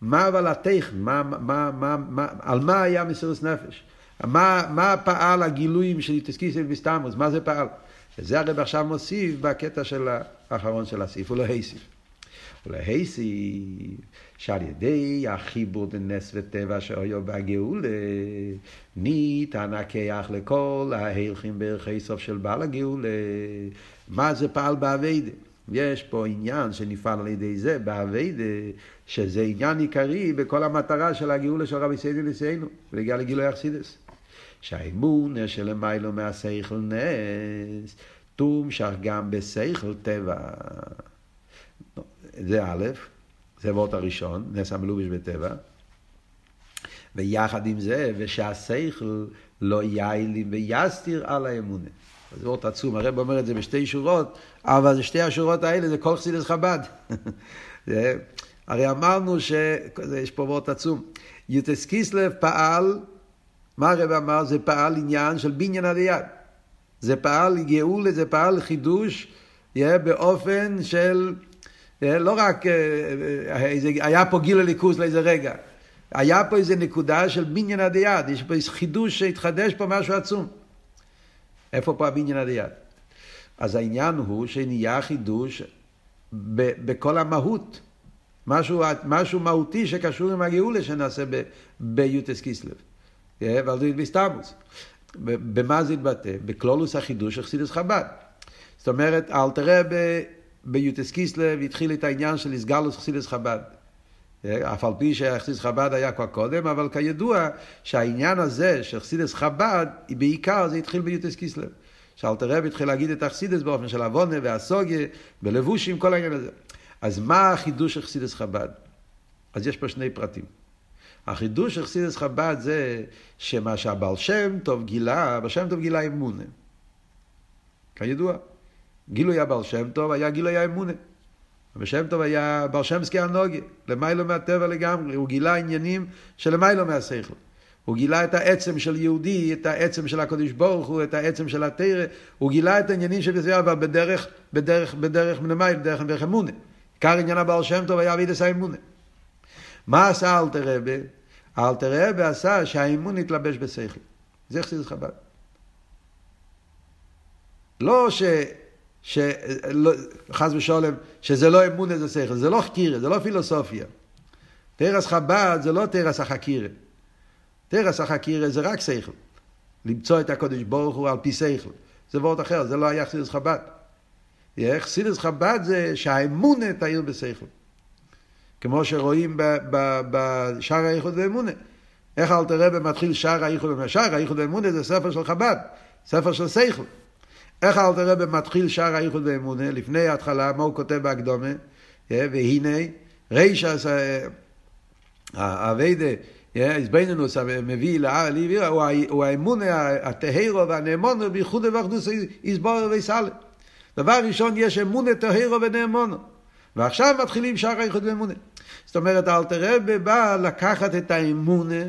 מה אבל הטכן, מה, מה, מה, מה, על מה היה מסירות נפש? מה, מה פעל הגילויים של יתסקיס בסתמוס, מה זה פעל? וזה הרב עכשיו מוסיף בקטע של האחרון של הסעיף, הוא לא הוסיף. הוסיף שעל ידי החיבור בין נס וטבע שאויו בגאולה, ניתן הכיח לכל ההלכים בערכי סוף של בעל הגאולה. מה זה פעל באביידה? יש פה עניין שנפעל על ידי זה באביידה, שזה עניין עיקרי בכל המטרה של הגאולה של רבי סיידי לסיינו, ולהגיע לגילוי אכסידס. שהאמונה שלמיילו מהשכל נס, תומשך גם בשכל טבע. זה א', זה וורט הראשון, נס המלובש בטבע. ויחד עם זה, ושהשכל לא יעילים ויסתיר על האמונה. זה וורט עצום, הרב אומר את זה בשתי שורות, אבל שתי השורות האלה זה כל חסידס חב"ד. הרי אמרנו שיש פה וורט עצום. יוטס קיסלב פעל מה הרב אמר? זה פעל עניין של בניין עד יד. זה פעל גאולה, זה פעל חידוש יהיה באופן של, לא רק, אה, אה, היה פה גיל הליכוז לאיזה רגע. היה פה איזה נקודה של בניין עד יד, יש פה איזה חידוש שהתחדש פה משהו עצום. איפה פה הבניין עד יד? אז העניין הוא שנהיה חידוש ב- בכל המהות. משהו, משהו מהותי שקשור עם הגאולה שנעשה ביוטס קיסלב. ועל זה בסתמוס. במה זה התבטא? בקלולוס החידוש של חסידס חב"ד. זאת אומרת, אל תראה ביוטס קיסלב התחיל את העניין של איסגלוס חסידס חב"ד. אף על פי שחסידס חב"ד היה כבר קודם, אבל כידוע שהעניין הזה של חסידס חב"ד, בעיקר זה התחיל ביוטס קיסלב. שאלתר רב התחיל להגיד את החסידס באופן של עוונה והסוגיה, בלבושים, כל העניין הזה. אז מה החידוש של חסידס חב"ד? אז יש פה שני פרטים. החידוש של חסידס חב"ד זה שמה שהבעל שם טוב גילה, הבעל שם טוב גילה אמונה. כידוע, גילוי הבעל שם טוב היה גילוי האמונה. הבעל שם טוב היה בעל שם סקי הנוגי, למיילו מהטבע לגמרי, הוא גילה עניינים שלמיילו מהשכל. הוא גילה את העצם של יהודי, את העצם של הקדוש ברוך הוא, את העצם של התרא, הוא גילה את העניינים ישראל, אבל בדרך, בדרך, בדרך מלמעלה, בדרך, בדרך אמונה. עיקר עניין הבעל שם טוב היה אבידס האמונה. מה עשה אלתר רבה? אלתר רבה עשה שהאמון יתלבש בשכל. זה חסידס חב"ד. לא ש... ש... לא, ושלום, שזה לא אמון איזה שכל, זה לא חקירה, זה לא פילוסופיה. תרס חב"ד זה לא תרס החקירה. תרס החקירה זה רק שכל. למצוא את הקודש ברוך הוא על פי שכל. זה וורט אחר, זה לא היה חסידס חב"ד. חסידס חב"ד זה שהאמונה תאיר בשכל. כמו שרואים בשער האיחוד ואמונה. איך אלתר רבי מתחיל שער האיחוד ואמונה? שער האיחוד ואמונה זה ספר של חב"ד, ספר של שכל. איך אלתר רבי מתחיל שער האיחוד ואמונה? לפני ההתחלה, מה הוא כותב בהקדומה? והנה, רישא, האביידה, איזבנינוס מביא לעיר, הוא האמונה, הטהרו והנאמונו, בייחוד ואחדוס יסבור ויסלם. דבר ראשון, יש אמונה טהרו ונאמונו. ועכשיו מתחילים שער האיחוד ואמונה. זאת אומרת, אלתר רבי בא לקחת את האמונה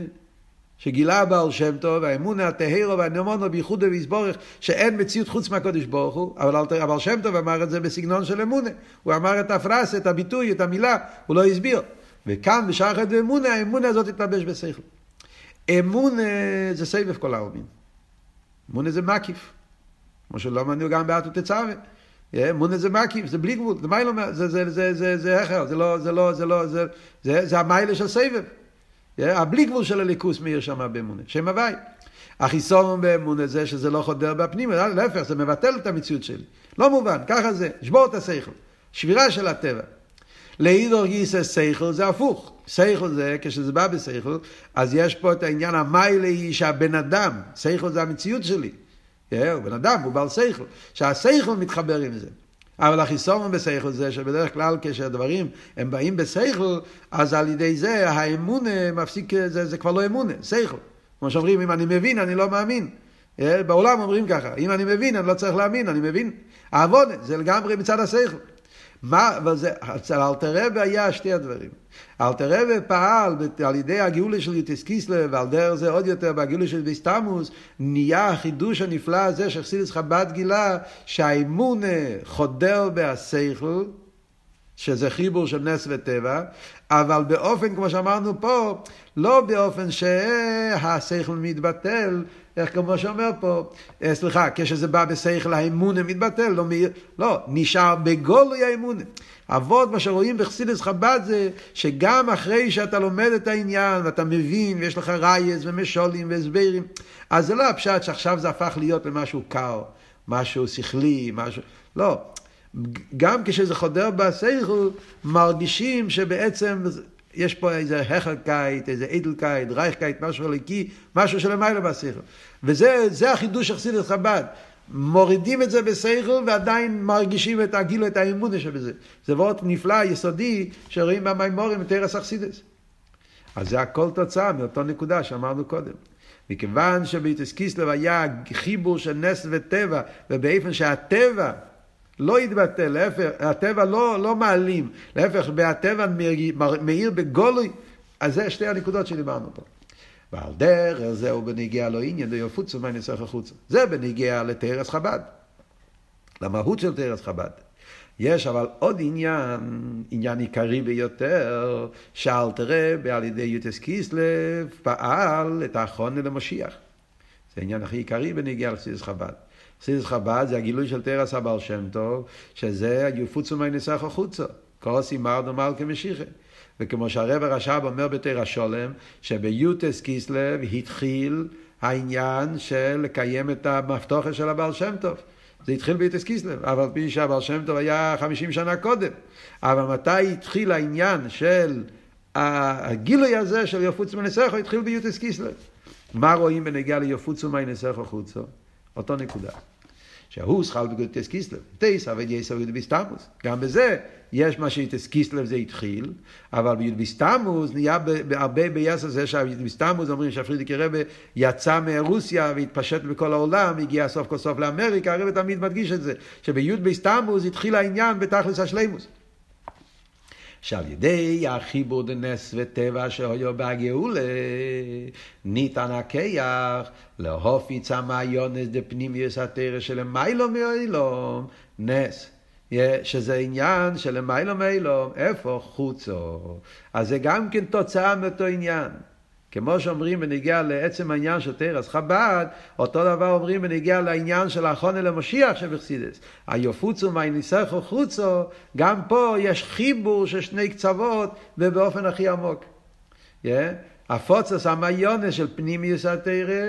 שגילה הבעל שם טוב, האמונה הטהרו והנאמונו בייחוד ויסבורך, שאין מציאות חוץ מהקודש ברוך הוא, אבל הבעל שם טוב אמר את זה בסגנון של אמונה. הוא אמר את הפרס, את הביטוי, את המילה, הוא לא הסביר. וכאן חטא ואמונה, האמונה הזאת תתלבש בשכל. אמונה זה סבב כל העלמין. אמונה זה מקיף. כמו שלא מנו גם באתו תצווה. אמונה זה מקיף, זה בלי גבול, זה מיילא, זה, זה, זה, זה, זה זה לא, זה לא, זה לא, זה, זה, זה המיילה של סבב. הבלי גבול של הליכוס מאיר שם באמונה, שם הוואי. החיסון באמונה זה שזה לא חודר בפנים, להפך, זה מבטל את המציאות שלי. לא מובן, ככה זה, שבור את השכל. שבירה של הטבע. לאידור גיסא שכל זה הפוך. שכל זה, כשזה בא בשכל, אז יש פה את העניין המיילה היא שהבן אדם, שכל זה המציאות שלי. הוא בן אדם, הוא בעל שכל. שהשכל מתחבר עם זה. אבל החיסון בשכל זה שבדרך כלל כשהדברים הם באים בשכל, אז על ידי זה האמונה מפסיק, זה, זה כבר לא אמונה, שכל. כמו שאומרים, אם אני מבין, אני לא מאמין. בעולם אומרים ככה, אם אני מבין, אני לא צריך להאמין, אני מבין. העוונה, זה לגמרי מצד השכל. מה, אבל זה, אצל אלתר רבי היה שתי הדברים. אלתר רבי פעל על ידי הגאולה של יוטיס קיסלב, ועל דרך זה עוד יותר בגאולה של ביסטמוס, נהיה החידוש הנפלא הזה שחסידס חב"ד גילה, שהאמון חודר בהשכל, שזה חיבור של נס וטבע, אבל באופן, כמו שאמרנו פה, לא באופן שהשכל מתבטל, איך כמו שאומר פה, אה, סליחה, כשזה בא בשכל האמונה מתבטל, לא, לא נשאר בגולוי האמונה. אבות, מה שרואים בחסידס חב"ד זה שגם אחרי שאתה לומד את העניין ואתה מבין ויש לך רייס ומשולים והסברים, אז זה לא הפשט שעכשיו זה הפך להיות למשהו קר, משהו שכלי, משהו... לא. גם כשזה חודר בשכל, מרגישים שבעצם יש פה איזה החלקייט, איזה איידלקייט, רייכקייט, משהו חלקי, משהו שלמעלה בשכל. וזה החידוש של חסידות חב"ד. מורידים את זה בשכל ועדיין מרגישים את הגילו, את האמונה שבזה. זה וורט נפלא, יסודי, שרואים במאמרים את ערס אכסידס. אז זה הכל תוצאה מאותו נקודה שאמרנו קודם. מכיוון שביטס קיסלב היה חיבור של נס וטבע, ובאופן שהטבע לא יתבטל, להפך, הטבע לא, לא מעלים, להפך, הטבע מאיר בגולוי, אז זה שתי הנקודות שדיברנו פה. ועל דרך זהו בניגיע לא עניין דיופוצו מה ניסח החוצה. זה בניגיע לתרס חב"ד, למהות של תרס חב"ד. יש אבל עוד עניין, עניין עיקרי ביותר, שאל תראה על ידי יוטס קיסלב פעל את האחרונה למשיח. זה העניין הכי עיקרי בניגיע לסיס חב"ד. סיס חב"ד זה הגילוי של תרס הבעל שם טוב, שזה יופוצו מה ניסח החוצה. כוסי מרדו מלכה משיחה. וכמו שהרב הרש"ב אומר בתרא שולם, שביוטס קיסלב התחיל העניין של לקיים את המפתוחת של הבעל שם טוב. זה התחיל ביוטס קיסלב, אבל פי שהבעל שם טוב היה חמישים שנה קודם. אבל מתי התחיל העניין של הגילוי הזה של יפוץ מנסחו, התחיל ביוטס קיסלב. מה רואים בנגיעה ליפוץ ומנסחו חוצו? אותו נקודה. שההוא שחל בגודטס קיסלב, תייס עבד יסר ביסטמוס. גם בזה יש מה שיטס קיסלב זה התחיל, אבל ביסטמוס נהיה הרבה ביסר זה שביסטמוס אומרים שהפרידיקי רבה יצא מרוסיה והתפשט בכל העולם, הגיע סוף כל סוף לאמריקה, הרב תמיד מדגיש את זה, שביוד ביסטמוס התחיל העניין בתכלס השלימוס. שעל ידי החיבור דנס וטבע שהיו בגאולה, ניתן הכיח להופיץ המעיונס דפנימיוס התרא שלמיילו מאילום, נס. שזה עניין של מיילו מיילו, איפה חוצו. אז זה גם כן תוצאה מאותו עניין. כמו שאומרים בניגיע לעצם העניין של תרס חב"ד, אותו דבר אומרים בניגיע לעניין של האחרונה למשיח שבחסידס. היופוצו מהניסחו חוצו, גם פה יש חיבור של שני קצוות ובאופן הכי עמוק. הפוצס המיונס של פנימיוס התרא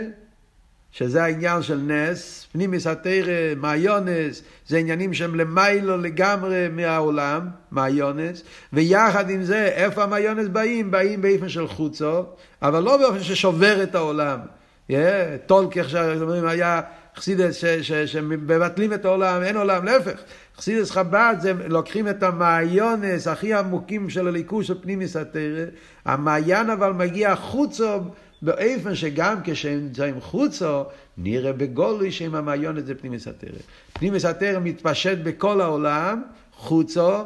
שזה העניין של נס, פנימיס התרא, מעיונס, זה עניינים שהם למיילו לגמרי מהעולם, מעיונס, ויחד עם זה, איפה המעיונס באים? באים באופן של חוצו, אבל לא באופן ששובר את העולם. Yeah, טולק, איך שאומרים, היה חסידס שמבטלים את העולם, אין עולם, להפך. חסידס חב"ד זה לוקחים את המעיונס הכי עמוקים של הליכוש של פנימיס התרא, המעיין אבל מגיע חוצו באופן שגם כשהם נמצאים חוצו, נראה בגולוי שהם המעיון את זה פנימיס התרא. פנימיס התרא מתפשט בכל העולם, חוצו,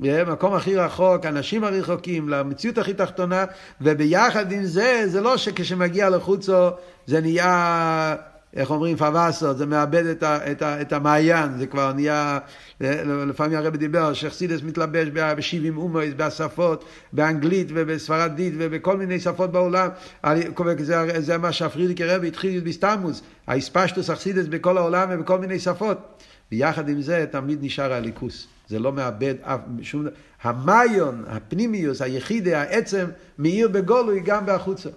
במקום הכי רחוק, אנשים הרחוקים, למציאות הכי תחתונה, וביחד עם זה, זה לא שכשמגיע לחוצו זה נהיה איך אומרים פבסו, זה מאבד את, ה, את, ה, את המעיין, זה כבר נהיה, לפעמים הרבי דיבר, שחסידס מתלבש ב-70 אומויס, בשפות, באנגלית ובספרדית ובכל מיני שפות בעולם, זה, זה מה שהפרידיק הרבי התחיל בסתמוס, האספשטוס אכסידס בכל העולם ובכל מיני שפות, ויחד עם זה תמיד נשאר הליכוס, זה לא מאבד אף, שום, המיון, הפנימיוס, היחידי, העצם, מאיר בגולוי גם בחוצה.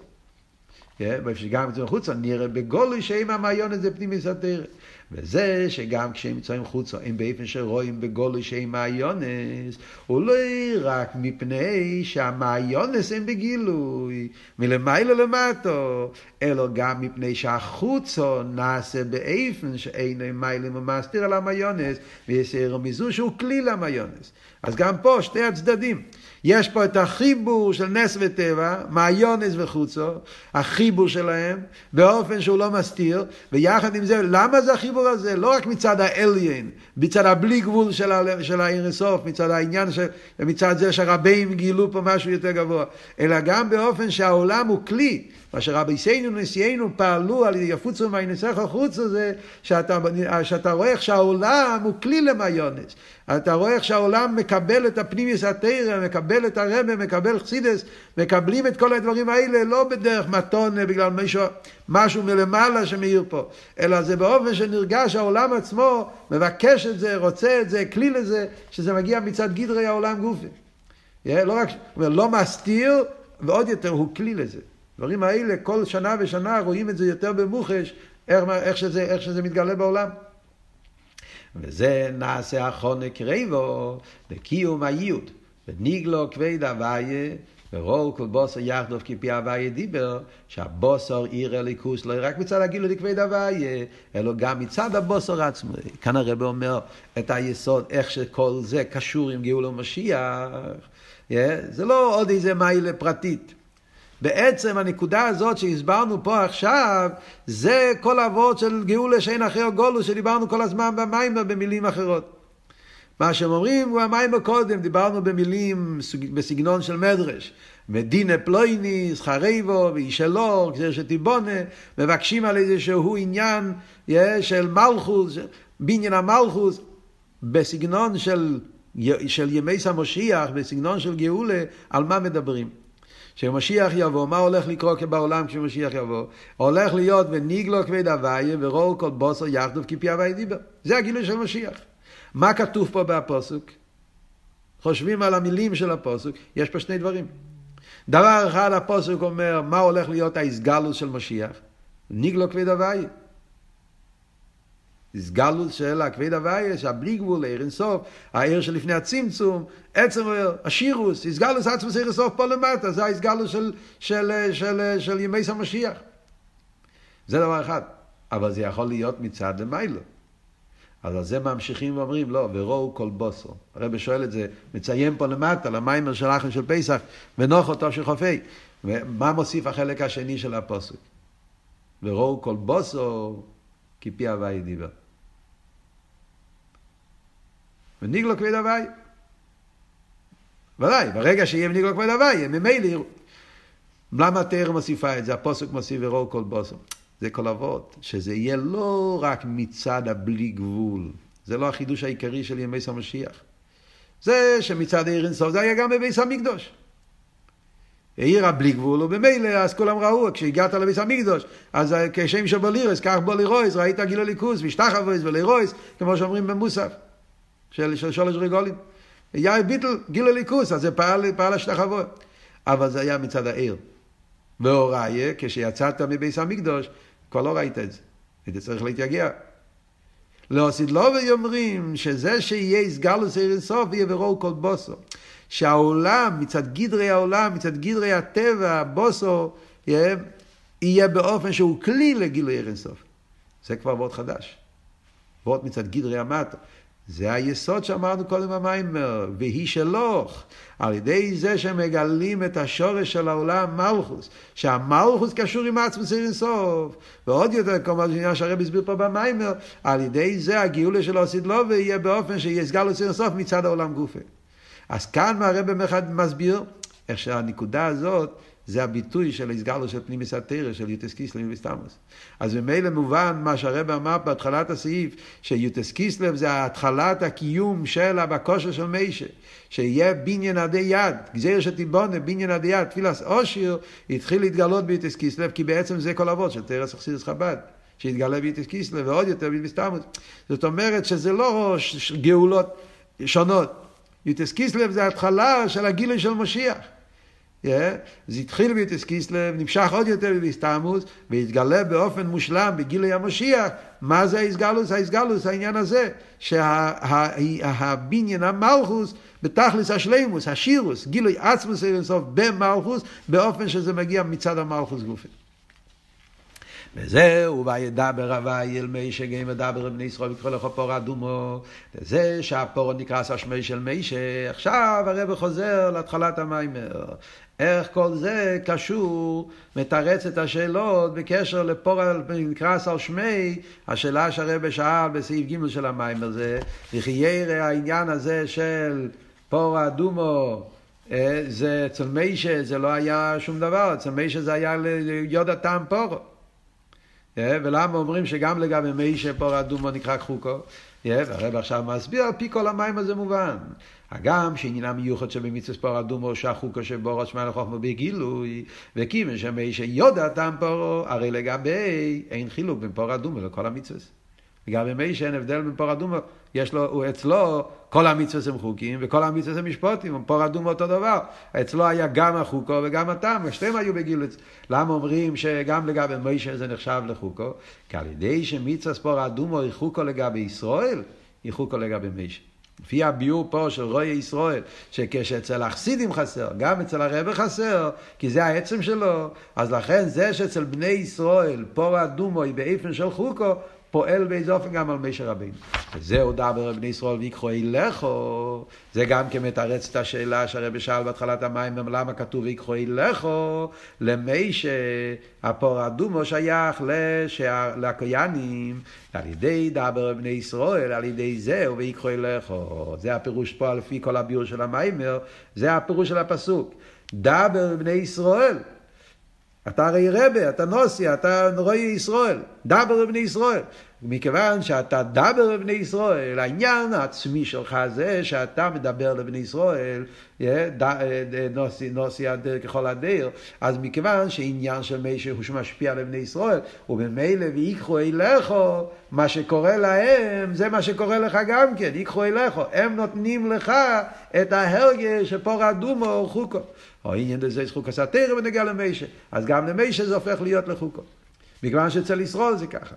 באיפה שגם יוצאים חוצה, נראה בגולוי שאם המעיון הזה פנימי סתר. וזה שגם כשהם יוצאים חוצה, הם באופן שרואים בגולוי שהם מעיונס, הוא לא רק מפני שהמעיונס הם בגילוי, מלמיילו למטו, אלא גם מפני שהחוצו נעשה באופן שאינו מיילים ומסתיר על המעיונס, ויסר מזו שהוא כלי למעיונס. אז גם פה שתי הצדדים. יש פה את החיבור של נס וטבע, מעיונס וחוצו, החיבור שלהם, באופן שהוא לא מסתיר, ויחד עם זה, למה זה החיבור הזה? לא רק מצד האליין, מצד הבלי גבול של, ה- של האינסוף, מצד העניין, של, מצד זה שהרבים גילו פה משהו יותר גבוה, אלא גם באופן שהעולם הוא כלי. מה שרבי סיינו נשיאנו פעלו על יפוצו מהניסח החוצו זה שאתה, שאתה רואה איך שהעולם הוא כלי למיונס. אתה רואה איך שהעולם מקבל את הפנימיוס התרא, מקבל את הרמם, מקבל חסידס, מקבלים את כל הדברים האלה לא בדרך מתון בגלל משהו, משהו מלמעלה שמאיר פה, אלא זה באופן שנרגש העולם עצמו מבקש את זה, רוצה את זה, כלי לזה, שזה מגיע מצד גדרי העולם גופי. לא רק, לא מסתיר, ועוד יותר הוא כלי לזה. הדברים האלה, כל שנה ושנה רואים את זה יותר במוחש, איך, איך, שזה, איך שזה מתגלה בעולם. וזה נעשה החונק ריבו בקיום הייעוד. וניגלו כבד הוויה, ורואו כל בוסר יחדוף כפי הוויה דיבר, שהבוסר עיר הליכוס לא רק מצד הגילו דכבד הוויה, אלא גם מצד הבוסר עצמו. כאן הרב אומר את היסוד, איך שכל זה קשור עם גאול המשיח. Yeah, זה לא עוד איזה מיילה פרטית. בעצם הנקודה הזאת שהסברנו פה עכשיו, זה כל אבות של גאולה שאין אחר גולו שדיברנו כל הזמן במיימר במילים אחרות. מה שהם אומרים הוא המיימר קודם, דיברנו במילים בסגנון של מדרש. מדינה פלויניס, חרבו ואישלור, כזה שתיבונה, מבקשים על איזשהו עניין של מלכוס, בניין המלכוס, בסגנון של, של ימי סמושיח, בסגנון של גאולה, על מה מדברים. כשמשיח יבוא, מה הולך לקרות בעולם כשמשיח יבוא? הולך להיות וניגלו כבד הוויה ורואו כל בוסר יחדוב כפי הוויה דיבר. זה הגילוי של משיח. מה כתוב פה בפוסוק? חושבים על המילים של הפוסוק, יש פה שני דברים. דבר אחד הפוסק אומר, מה הולך להיות ההסגלוס של משיח? ניגלו כבד הוויה. הסגלות של הכבד הוויה, שהבלי גבול, עיר אינסוף, העיר שלפני הצמצום, עצם השירוס, הסגלוס עצמוס עיר אינסוף פה למטה, זה ההסגלוס של, של, של, של, של ימי המשיח. זה דבר אחד. אבל זה יכול להיות מצד למיילו. אז על זה ממשיכים ואומרים, לא, וראו כל בוסו. הרב שואל את זה, מציין פה למטה, למיימר של אחר של פסח, ונוח אותו של חופי. ומה מוסיף החלק השני של הפוסק? וראו כל בוסו, כי פי הוואי דיבר. וניגלו כבד הוואי. ודאי, ברגע שיהיה ניגלו כבד הוואי, ממילא יראו. למה התאר מוסיפה את זה? הפוסק מוסיף וראו כל בוסו. זה כל אבות, שזה יהיה לא רק מצד הבלי גבול, זה לא החידוש העיקרי של ימי המשיח. זה שמצד עיר אינסוף זה היה גם בביס המקדוש. העירה בלי גבול, ובמילא אז כולם ראו, כשהגעת לביס המקדוש, אז כשם שבולירס, כך בולירויס, ראית גיל הליכוס, משתחוויס ולירויס, כמו שאומרים במוסף, של, של שולש רגולים. יאיר ביטל, גיל הליכוס, אז זה פעל, פעל השתחוות. אבל זה היה מצד העיר. והוראיה, כשיצאת מביס המקדוש, כבר לא ראית את זה. היית צריך להתייגע. לא עשית לא ואומרים שזה שיהיה סגלוס עיר אינסוף ויהיה ברור כל בוסו. שהעולם, מצד גדרי העולם, מצד גדרי הטבע, בוסו, יהיה, יהיה באופן שהוא כלי לגילוי עיר אינסוף. זה כבר וורט חדש. וורט מצד גדרי המטה. זה היסוד שאמרנו קודם במיימר, והיא שלוך, על ידי זה שמגלים את השורש של העולם מלכוס, שהמלכוס קשור עם עצמוס אינסוף, ועוד יותר, כמו העניין שהרב הסביר פה במיימר, על ידי זה הגאולה של לו, ויהיה באופן שיסגל לו אינסוף מצד העולם גופה. אז כאן הרב מסביר איך שהנקודה הזאת זה הביטוי של הסגלו של פנימיס התרא, של יוטס קיסלב וסתמוס. אז ממילא מובן מה שהרב אמר בהתחלת הסעיף, שיוטס קיסלב זה התחלת הקיום של הבקושר של מישה, שיהיה בניין עדי יד, גזיר שתיבונה, בניין עדי יד, תפילס אושיר, התחיל להתגלות ביוטס קיסלב, כי בעצם זה כל אבות של תרס אכסידס חב"ד. שהתגלה ביוטס קיסלב, ועוד יותר בסתמוס. זאת אומרת שזה לא גאולות שונות. יוטס קיסלב זה התחלה של הגילוי של משיח. Yeah, זה התחיל ביוטס קיסלב, נמשך עוד יותר בביסטמוס, והתגלה באופן מושלם בגילוי המשיח. מה זה האיסגלוס? האיסגלוס, העניין הזה, שהבניין המלכוס בתכלס השלימוס, השירוס, גילוי עצמוס אינסוף במלכוס, באופן שזה מגיע מצד המלכוס גופי. וזהו, וידבר הווי אל מי שגם ידבר בני ישראל ויקרא לך פור אדומו. זה שהפור נקרא השמי של מי שעכשיו הרב חוזר להתחלת המיימר. איך כל זה קשור, מתרץ את השאלות בקשר לפור נקרא על שמי, השאלה שהרב שאל בסעיף ג' של המיימר זה, וכי ירא העניין הזה של פור אדומו זה אצל מיישה זה לא היה שום דבר, אצל מיישה זה היה ליודע טעם פורו. ולמה אומרים שגם לגבי מי שפור אדומו נקרא חוקו? והרב עכשיו מסביר, על פי כל המים הזה מובן. הגם שעניינם מיוחד שבמצווה פור אדומו שהחוקו שבורו שמע לחוכמה בגילוי, וכיוון שמי שיודע טעם פורו, הרי לגבי אין חילוק בין פור אדומו לכל המצווה. לגבי מי שאין הבדל בין פור אדומו, יש לו, הוא אצלו, כל המצווה הם חוקים וכל המצווה הם משפוטים, פור אדומו אותו דבר. אצלו היה גם החוקו וגם הטעם, שתיהם היו בגילוץ. למה אומרים שגם לגבי מוישה זה נחשב לחוקו? כי על ידי שמצווה פור אדומו היא חוקו לגבי ישראל, היא חוקו לגבי מוישה. לפי הביור פה של רואי ישראל, שכשאצל החסידים חסר, גם אצל הרבה חסר, כי זה העצם שלו, אז לכן זה שאצל בני ישראל פור אדומו היא באיפן של חוקו, פועל באיזה אופן גם על מישר רבינו. וזה הודע ברבני ישראל ויקחו אילכו, זה גם כן מתרץ את השאלה שהרבי שאל בהתחלת המים, למה כתוב ויקחו אילכו, למישה, הפור אדומו שייך לקויאנים, על ידי דבר בני ישראל, על ידי זה ויקחו אילכו. זה הפירוש פה לפי כל הביור של המיימר, זה הפירוש של הפסוק. דבר בני ישראל. אתה הרי רבה, אתה נוסי, אתה רואי ישראל, דבר בבני ישראל. מכיוון שאתה דבר לבני ישראל, העניין העצמי שלך זה שאתה מדבר לבני ישראל, נוסי, נוסי הדר ככל הדר, אז מכיוון שעניין של מי שהוא שמשפיע על בני ישראל, וממילא ויקחו אליכו, מה שקורה להם, זה מה שקורה לך גם כן, ייקחו אליכו, הם נותנים לך את ההרגש שפור אדומו או חוקו. או עניין דזה חוקו סתירה ונגיע למיישה. אז גם למיישה זה הופך להיות לחוקו. מכיוון שאצל ישראל זה ככה.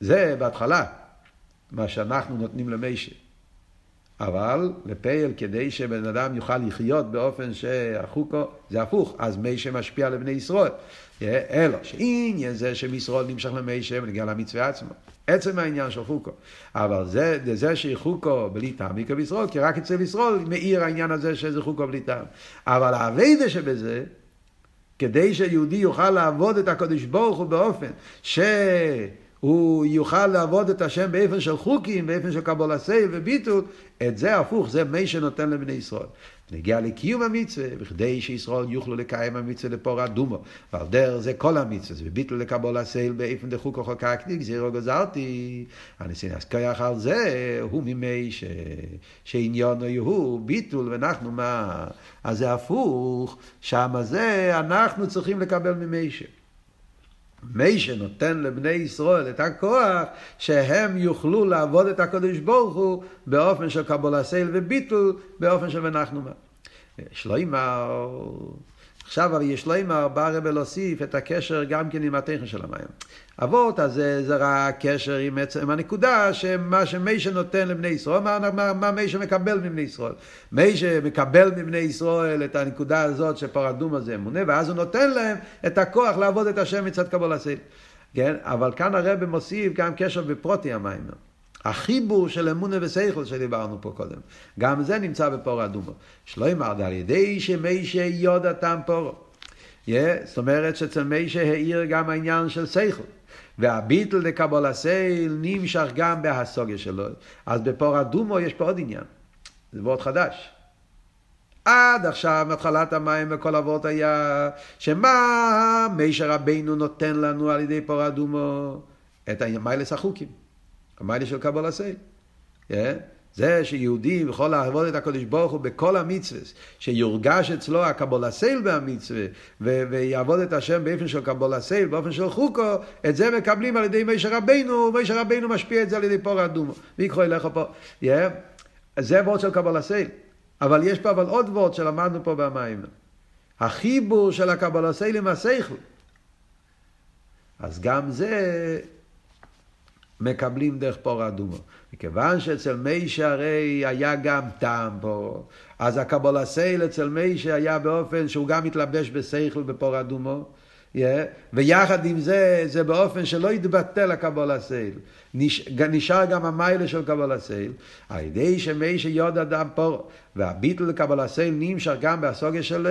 זה בהתחלה, מה שאנחנו נותנים למיישה. אבל לפייל כדי שבן אדם יוכל לחיות באופן שהחוקו, זה הפוך, אז מיישה משפיע על בני ישראל. אלא שעניין זה שמישראל נמשך למיישה ונגיע למצווה עצמו. עצם העניין של חוקו. אבל זה, זה שחוקו בלי טעם, יקר בישראל, כי רק אצל ישראל מאיר העניין הזה שזה חוקו בלי טעם. אבל האביידה שבזה, כדי שיהודי יוכל לעבוד את הקדוש ברוך הוא באופן ש... הוא יוכל לעבוד את השם באופן של חוקים, באופן של קבול הסייל וביטול, את זה הפוך, זה מי שנותן לבני ישראל. נגיע לקיום המצווה, בכדי שישראל יוכלו לקיים המצווה לפור אדומו. ועל דרך זה כל המצווה, וביטול לקבול הסייל באופן דחוק או חוקה קדיק, זירו גזרתי. הנשיא נסקייח על זה, הוא ממי ש... שעניינו הוא ביטול, ואנחנו מה? אז זה הפוך, שמה זה אנחנו צריכים לקבל ממי ש... מי שנותן לבני ישראל את הכוח שהם יוכלו לעבוד את הקדוש ברוך הוא באופן של קבול סייל וביטול, באופן של ונחנו מה. שלוימר, עכשיו אבל יש שלוימר, בא הרב להוסיף את הקשר גם כן עם הטכן של המים. אבות, אז זה, רק קשר עם, עם הנקודה שמה שמי שנותן לבני ישראל, מה, מה, מה מי שמקבל מבני ישראל. מי שמקבל מבני ישראל את הנקודה הזאת שפרדום הזה אמונה, ואז הוא נותן להם את הכוח לעבוד את השם מצד קבול הסייל. כן? אבל כאן הרב מוסיף גם קשר בפרוטי המים. החיבור של אמונה ושכל שדיברנו פה קודם, גם זה נמצא בפור אדומו. שלא יאמר על ידי שמי שיודע טעם פורו. Yeah, זאת אומרת שאצל מי שהאיר גם העניין של שכל. והביטל לקבול הסייל נמשך גם בהסוגיה שלו. אז בפור אדומו יש פה עוד עניין. זה וורט חדש. עד עכשיו, מהתחלת המים וכל אבות היה, שמה מישר רבינו נותן לנו על ידי פור אדומו? את המיילס החוקים. המיילה של קבול הסייל. Yeah. זה שיהודי יכול לעבוד את הקדוש ברוך הוא בכל המצווה, שיורגש אצלו הקבול הסייל במצווה, ו- ויעבוד את השם באופן של קבול הסייל, באופן של חוקו, את זה מקבלים על ידי מישר רבינו, מישר רבינו משפיע את זה על ידי פור אדומו. ויקחו אליך פה. Yeah. זה וורד של קבול הסייל. אבל יש פה אבל עוד וורד שלמדנו פה במים. החיבור של הקבול הסייל עם השכל. אז גם זה מקבלים דרך פור אדומו. מכיוון שאצל מיישה הרי היה גם טעם פה, אז הקבולה אצל מיישה היה באופן שהוא גם מתלבש בשכל בפור אדומו, yeah, ויחד עם זה, זה באופן שלא יתבטל הקבולה. נש, נשאר גם המיילה של קבולה על ידי שמיישה יוד אדם פור, והביטל לקבולה נמשך גם בהסוגיה של ה',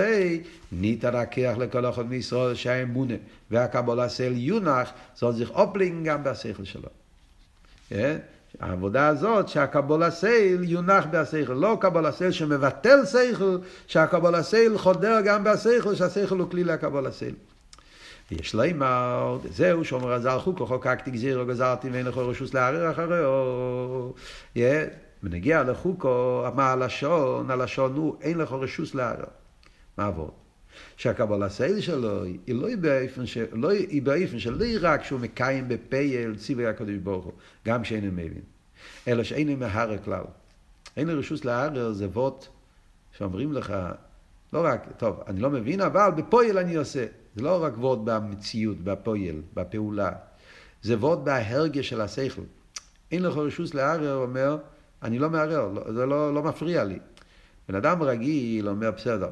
ניתן הכיח לכל אחד מישראל שהאמונה והקבולה יונח, זאת זיך גם בשכל שלו. כן? העבודה הזאת שהקבול סייל יונח בהשכל, לא קבול סייל שמבטל שכל, שהקבולס עייל חודר גם בהשכל, שהשכל הוא כלי לקבולס עייל. יש לומר, זהו שאומר הזר חוקו, חוקקתי גזירו, גזרתי ואין לך רשוס לערער אחריו. ונגיע לחוקו, מה הלשון, הלשון הוא, אין לך רשוס לערער. מה עבוד? שהקבולס עייל שלו היא לא באופן של, לא, היא באופן שלא רק שהוא מקיים בפועל ציווי הקדוש ברוך הוא, גם שאינו מבין, אלא שאינו מהרר כלל. אין לי רשוס להרר זה ווט שאומרים לך, לא רק, טוב, אני לא מבין, אבל בפויל אני עושה. זה לא רק ווט במציאות, בפויל, בפעולה. זה ווט בהרגש של השכל. אין לך רשוס להרר, אומר, אני לא מערער, לא, זה לא, לא מפריע לי. בן אדם רגיל אומר, בסדר,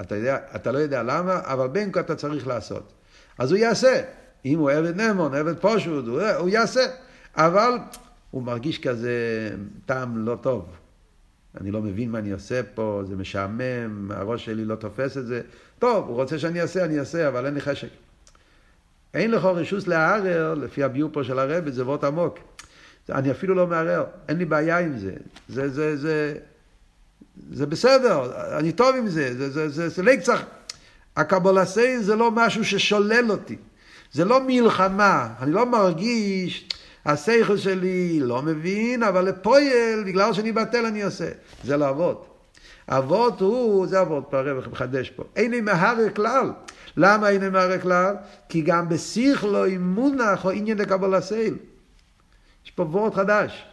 אתה, יודע, אתה לא יודע למה, אבל בין כה אתה צריך לעשות. אז הוא יעשה. אם הוא עבד נמון, עבד פושוט, הוא, הוא יעשה. אבל הוא מרגיש כזה טעם לא טוב. אני לא מבין מה אני עושה פה, זה משעמם, הראש שלי לא תופס את זה. טוב, הוא רוצה שאני אעשה, אני אעשה, אבל אין לי חשק. אין לך רשוס לערער, לפי הביור פה של הרבי, זה וורט עמוק. אני אפילו לא מערער, אין לי בעיה עם זה. זה, זה, זה, זה בסדר, אני טוב עם זה, זה, זה, זה, זה לא צריך... הקבולסי זה לא משהו ששולל אותי, זה לא מלחמה, אני לא מרגיש, השכל שלי לא מבין, אבל לפועל, בגלל שאני בטל אני עושה, זה לעבוד. אבות הוא, זה אבות, פה הרב מחדש פה, אין מהר כלל. למה אין מהר כלל? כי גם בשכלו אימונח או עניין לקבולסי. יש פה וורט חדש.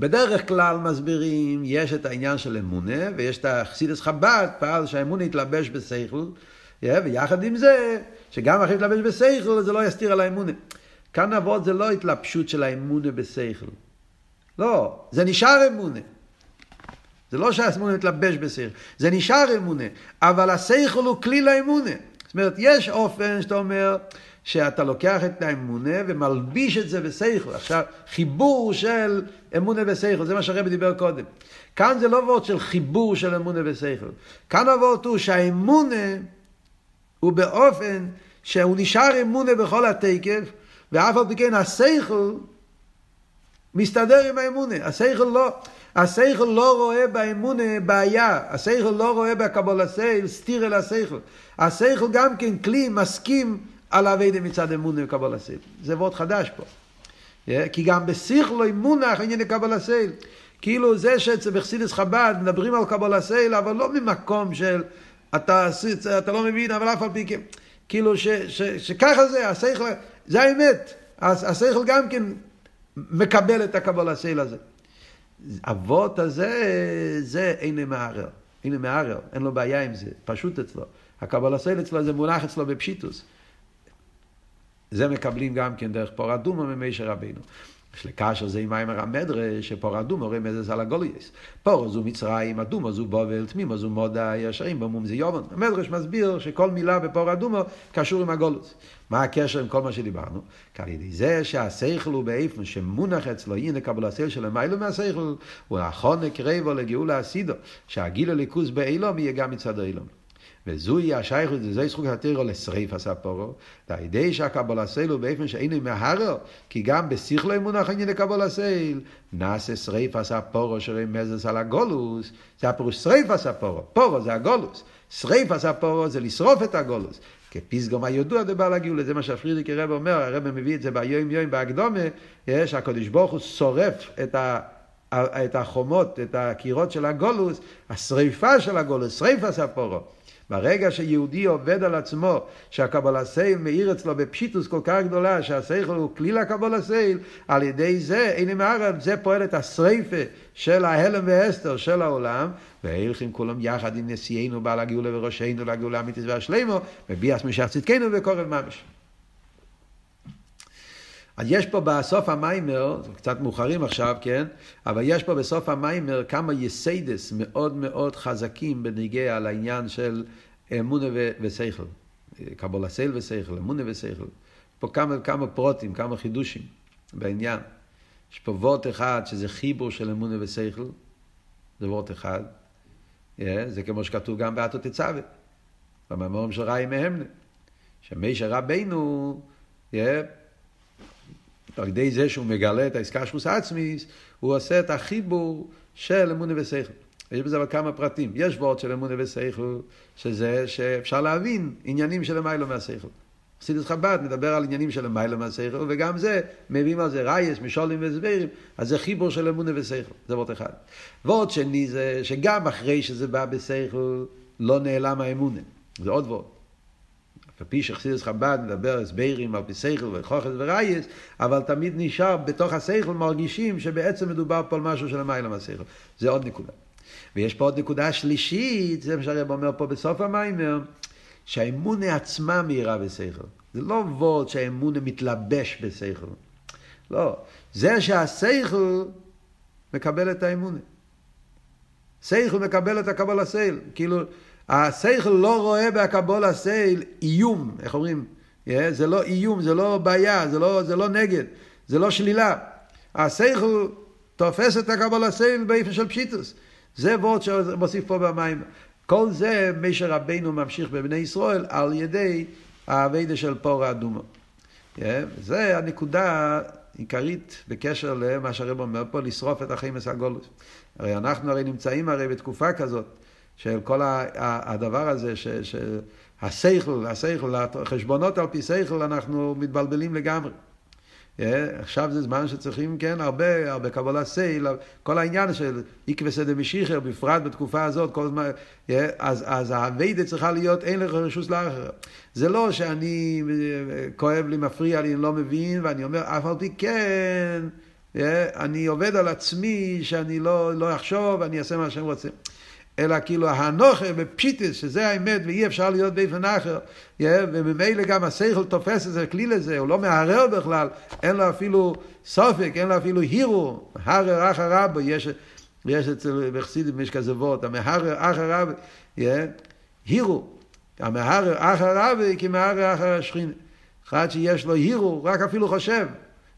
בדרך כלל מסבירים, יש את העניין של אמונה, ויש את החסידס חב"ד, פעל שהאמונה יתלבש בשכל, ויחד עם זה, שגם אחרי יתלבש בשכל, זה לא יסתיר על האמונה. כאן אבות זה לא התלבשות של האמונה בשכל. לא, זה נשאר אמונה. זה לא שהאמונה מתלבש בשכל, זה נשאר אמונה, אבל השכל הוא כלי לאמונה. זאת אומרת, יש אופן שאתה אומר, שאתה לוקח את האמונה ומלביש את זה בשכל. עכשיו, חיבור של אמונה ושכל, זה מה שהרבי דיבר קודם. כאן זה לא וורד של חיבור של אמונה ושכל. כאן הווארט הוא שהאמונה הוא באופן שהוא נשאר אמונה בכל התוקף, ואף על פי כן השכל מסתדר עם האמונה. השכל לא, השכל לא רואה באמונה בעיה, השכל לא רואה בקבלת עול סתירה לשכל. השכל גם כן כלי מסכים על עבודה מצד אמונה וקבלת עול. זה ווארט חדש פה. כי גם בשכלו מונח עניין קבלת עול. כאילו זה שבחסידס חב"ד מדברים על קבול הסייל, אבל לא ממקום של אתה, אתה לא מבין, אבל אף על פי כן. כאילו ש, ש, שככה זה, השכל, זה האמת. השכל גם כן מקבל את הקבול הסייל הזה. אבות הזה, זה אין מערער. אין מערער, אין לו בעיה עם זה, פשוט אצלו. הקבול הסייל אצלו זה מונח אצלו בפשיטוס. זה מקבלים גם כן דרך פור אדומו ממישר רבינו. יש לקשר זה עם מיימר המדרש, שפור אדומו רמז על הגולייס. פור זו מצרים, אדומו זו בובל, תמימו זו מודה, ישרים במום זה יובן. המדרש מסביר שכל מילה בפור אדומו קשור עם הגולוס. מה הקשר עם כל מה שדיברנו? כי על ידי זה שהשכל הוא באיפן שמונח אצלו, הנה קבל השכל של המיילו מהשכל, הוא נכון הקרבו לגאולה הסידו, שהגיל הליכוז באילום יהיה גם מצד האילום. וזוהי השייכות, וזוהי זכות התירו לשריף עשה פורו, ועל ידי שהקבול הסייל הוא באופן שאינו מהרר, כי גם בשכלו מונח עניין לקבול הסייל, נעשה שריף עשה פורו שרמזס על הגולוס, זה הפירוש שריף עשה פורו, זה הגולוס, שריף עשה פורו זה לשרוף את הגולוס. כפיסגום הידוע דבר לגאולה, זה מה שהפרידיק הרב אומר, הרב מביא את זה ביום יום בהקדומה, שהקדוש ברוך הוא שורף את ה... את החומות, את הקירות של הגולוס, השריפה של הגולוס, שריפה ספורו. ברגע שיהודי עובד על עצמו, שהקבלת עול מאיר אצלו בפשיטות כל כך גדולה, שהשכל הוא כלי לקבלת עול, על ידי זה, הנה מערב, זה פועל את השריפה של ההעלם והסתר של העולם, והולכים כולם יחד עם נשיאנו בעל הגאולה בראשנו לגאולה האמיתית והשלימה, בביאת משיח צדקנו בקרוב ממש. אז יש פה בסוף המאמר, קצת מאוחרים עכשיו, כן? אבל יש פה בסוף המאמר כמה יסודות מאוד מאוד חזקים בנוגע על העניין של אמונה ושכל. קבול הסייל ושכל, אמונה ושכל. פה כמה, כמה פרוטים, כמה חידושים בעניין. יש פה וורט אחד שזה חיבור של אמונה ושכל, זה וורט אחד. Yeah, זה כמו שכתוב גם באתו תצווה, במאמרים של ראי מהמנה. שמשה רבינו, yeah, על ידי זה שהוא מגלה את העסקה שלוס עצמיס, הוא עושה את החיבור של אמונה ושכל. יש בזה אבל כמה פרטים. יש ווארט של אמונה ושכל, שזה שאפשר להבין עניינים של למעלה מהשכל. חסידות חב"ד מדבר על עניינים של למעלה מהשכל, וגם זה, מביאים על זה ראיות, משלים והסברים, אז זה חיבור של אמונה ושכל, זה ווארט אחד. ווארט שני זה שגם אחרי שזה בא בשכל, לא נעלם האמונה. זה עוד ווארט. פי שחסידס חב"ד מדבר הסברים על פי שכל והוכחות וראיות, אבל תמיד נשאר בתוך השכל מרגישים שבעצם מדובר פה על משהו של למעלה מהשכל. זה עוד נקודה. ויש פה עוד נקודה שלישית, זה מה שהרב אומר פה בסוף המיימר, שהאמונה עצמה מהירה בשכל. זה לא וורד שהאמונה מתלבש בשכל. לא. זה שהשכל מקבל את האמונה. שכל מקבל את הקבל הסייל. כאילו, השכל לא רואה בהקבול הסייל איום, איך אומרים? זה לא איום, זה לא בעיה, זה לא, זה לא נגד, זה לא שלילה. השכל תופס את הקבול הסייל באיפה של פשיטוס. זה וורד שמוסיף פה במים. כל זה משה רבינו ממשיך בבני ישראל על ידי האביידה של פור האדומו. Yeah, זה הנקודה עיקרית בקשר למה שהרב אומר פה, לשרוף את החיים הסגולוס. הרי אנחנו הרי נמצאים הרי בתקופה כזאת. של כל הדבר הזה, שהשכל, השכל, החשבונות על פי שכל, אנחנו מתבלבלים לגמרי. עכשיו זה זמן שצריכים, כן, הרבה, הרבה קבלה סייל, כל העניין של עקבי סדר משיחר, בפרט בתקופה הזאת, כל הזמן, אז, אז האביידה צריכה להיות, אין לך רשוס לאחר. זה לא שאני, כואב לי, מפריע לי, אני לא מבין, ואני אומר, אף על פי כן, אני עובד על עצמי, שאני לא, לא אחשוב, אני אעשה מה שאני רוצה. אלא כאילו הנוכה בפשיטס, שזה האמת ואי אפשר להיות באיפן אחר, וממילא גם השכל תופס את זה, כלי לזה, הוא לא מערער בכלל, אין לו אפילו סופק, אין לו אפילו הירו, הרר אחר רבו, יש, יש אצל בחסידים יש כזה וורט, המהרר אחר רבו, הירו, המהרר אחר רבו כמהרר אחר השכינה, אחד שיש לו הירו, רק אפילו חושב,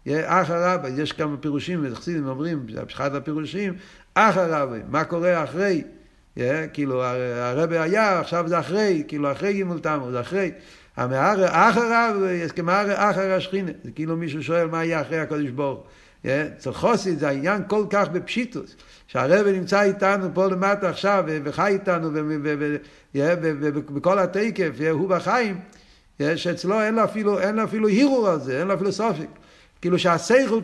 אחר רבו, יש כמה פירושים, בחסידים אומרים, אחד הפירושים, אחר רבו, מה קורה אחרי, כאילו הרבי היה, עכשיו זה אחרי, כאילו אחרי גימול תמר, זה אחרי. המערה אחריו, כמערה אחר השכינה. זה כאילו מישהו שואל מה יהיה אחרי הקודש ברוך. אצל חוסית זה העניין כל כך בפשיטוס, שהרבא נמצא איתנו פה למטה עכשיו, וחי איתנו, ובכל התקף, הוא בחיים, שאצלו אין לו אפילו, אין לו אפילו הירור על זה, אין לו אפילו סופק. כאילו שהסייכל,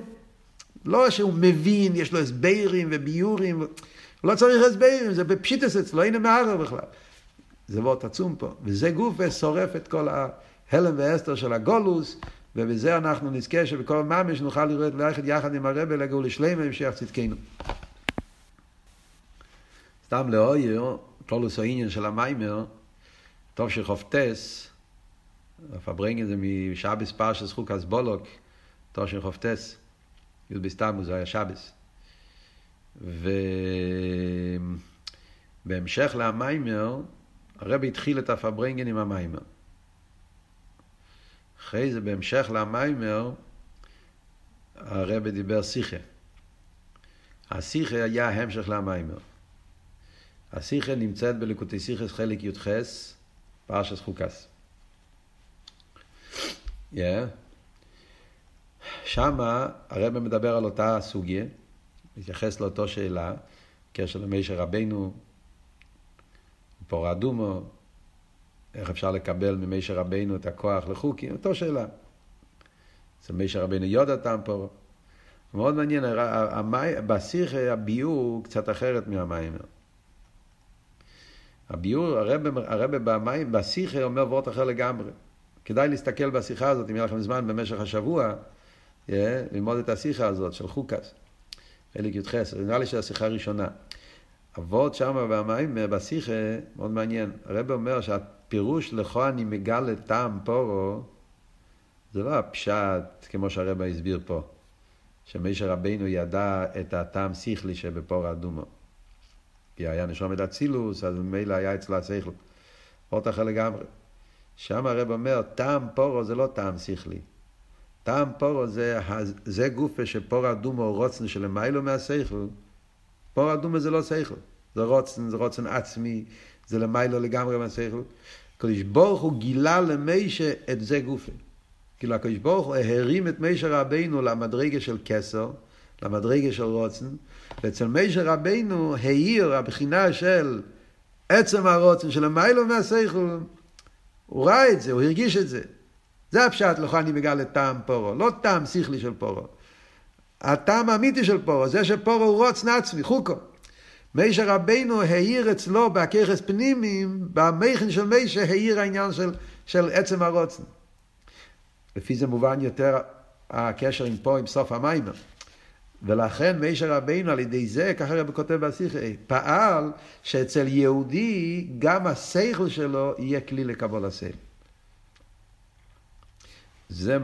לא שהוא מבין, יש לו הסברים וביורים, לא צריך הסברים, זה בפשיטוס אצלו, הנה מערער בכלל. זה וורט עצום פה, וזה גוף ושורף את כל ההלם והסתר של הגולוס, ובזה אנחנו נזכה שבכל ממש נוכל לראות ללכת יחד עם הרבי לגאול לשלמה המשך צדקנו. סתם לאויר, כלולוס העניין של המיימר, טוב שחופטס, פברנגן זה משבס פרשס חוקס בולוק, טוב שחופטס, י' בסתמו זה היה שבס. ובהמשך למיימר, הרבי התחיל את הפברנגן עם המיימר. אחרי זה, בהמשך למיימר, הרבי דיבר שיחה. השיחה היה המשך למיימר. השיחה נמצאת בליקוטי שיחס חלק י"ח, פרשס חוקס. Yeah. שמה הרב מדבר על אותה סוגיה, מתייחס לאותו שאלה, קשר למישר רבנו, פור אדומו, איך אפשר לקבל ממישר רבנו את הכוח לחוקים, אותו שאלה. אצל מישר רבנו יודע טמפור. מאוד מעניין, בשיח הביור קצת אחרת מהמים. הביור, הרב, במים, בשיחה אומר וורט אחר לגמרי. כדאי להסתכל בשיחה הזאת, אם יהיה לכם זמן במשך השבוע, yeah, ללמוד את השיחה הזאת של חוקס, חלק י"ח, נראה לי שזו השיחה הראשונה. אבות שם במים, בשיחה, מאוד מעניין. הרב אומר שהפירוש לכו אני מגלה טעם פורו, זה לא הפשט כמו שהרב הסביר פה, שמישר רבינו ידע את הטעם שכלי שבפור אדומו. כי היה נשום את אצילוס, אז ממילא היה אצלו השכל. עוד אחר לגמרי. שם הרב אומר, טעם פורו זה לא טעם שכלי. טעם פורו זה, זה גופה שפור אדומו רוצן שלמיילו מהשכל. פור אדומו זה לא שכל. זה רוצן, זה רוצן עצמי, זה למיילו לגמרי מהשכל. הקדוש ברוך הוא גילה למיישה את זה גופה. כאילו הקדוש ברוך הוא הרים את מיישה רבינו למדרגה של כסר, למדרגה של רוצן, ואצל מיישה רבינו העיר הבחינה של עצם הרוצן של המיילו מהשכל, הוא ראה את זה, הוא הרגיש את זה. זה הפשט, לכו אני מגלה טעם פורו, לא טעם שכלי של פורו. הטעם האמיתי של פורו, זה שפורו הוא רוצן עצמי, חוקו. מיישה רבינו העיר אצלו בהככס פנימיים, במכן של מיישה העיר העניין של, של עצם הרוצן. לפי זה מובן יותר הקשר עם פה, עם סוף המיימר. ולכן מישר רבינו על ידי זה, ככה רבי כותב בשיחה, פעל שאצל יהודי גם השכל שלו יהיה כלי לקבול הסייל. זה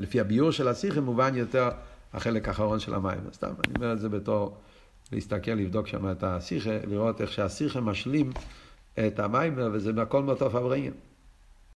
לפי הביור של השיחה מובן יותר החלק האחרון של המים. סתם, אני אומר את זה בתור להסתכל, לבדוק שם את השיחה, לראות איך שהשיחה משלים את המים, וזה הכל מאותו פברינגן.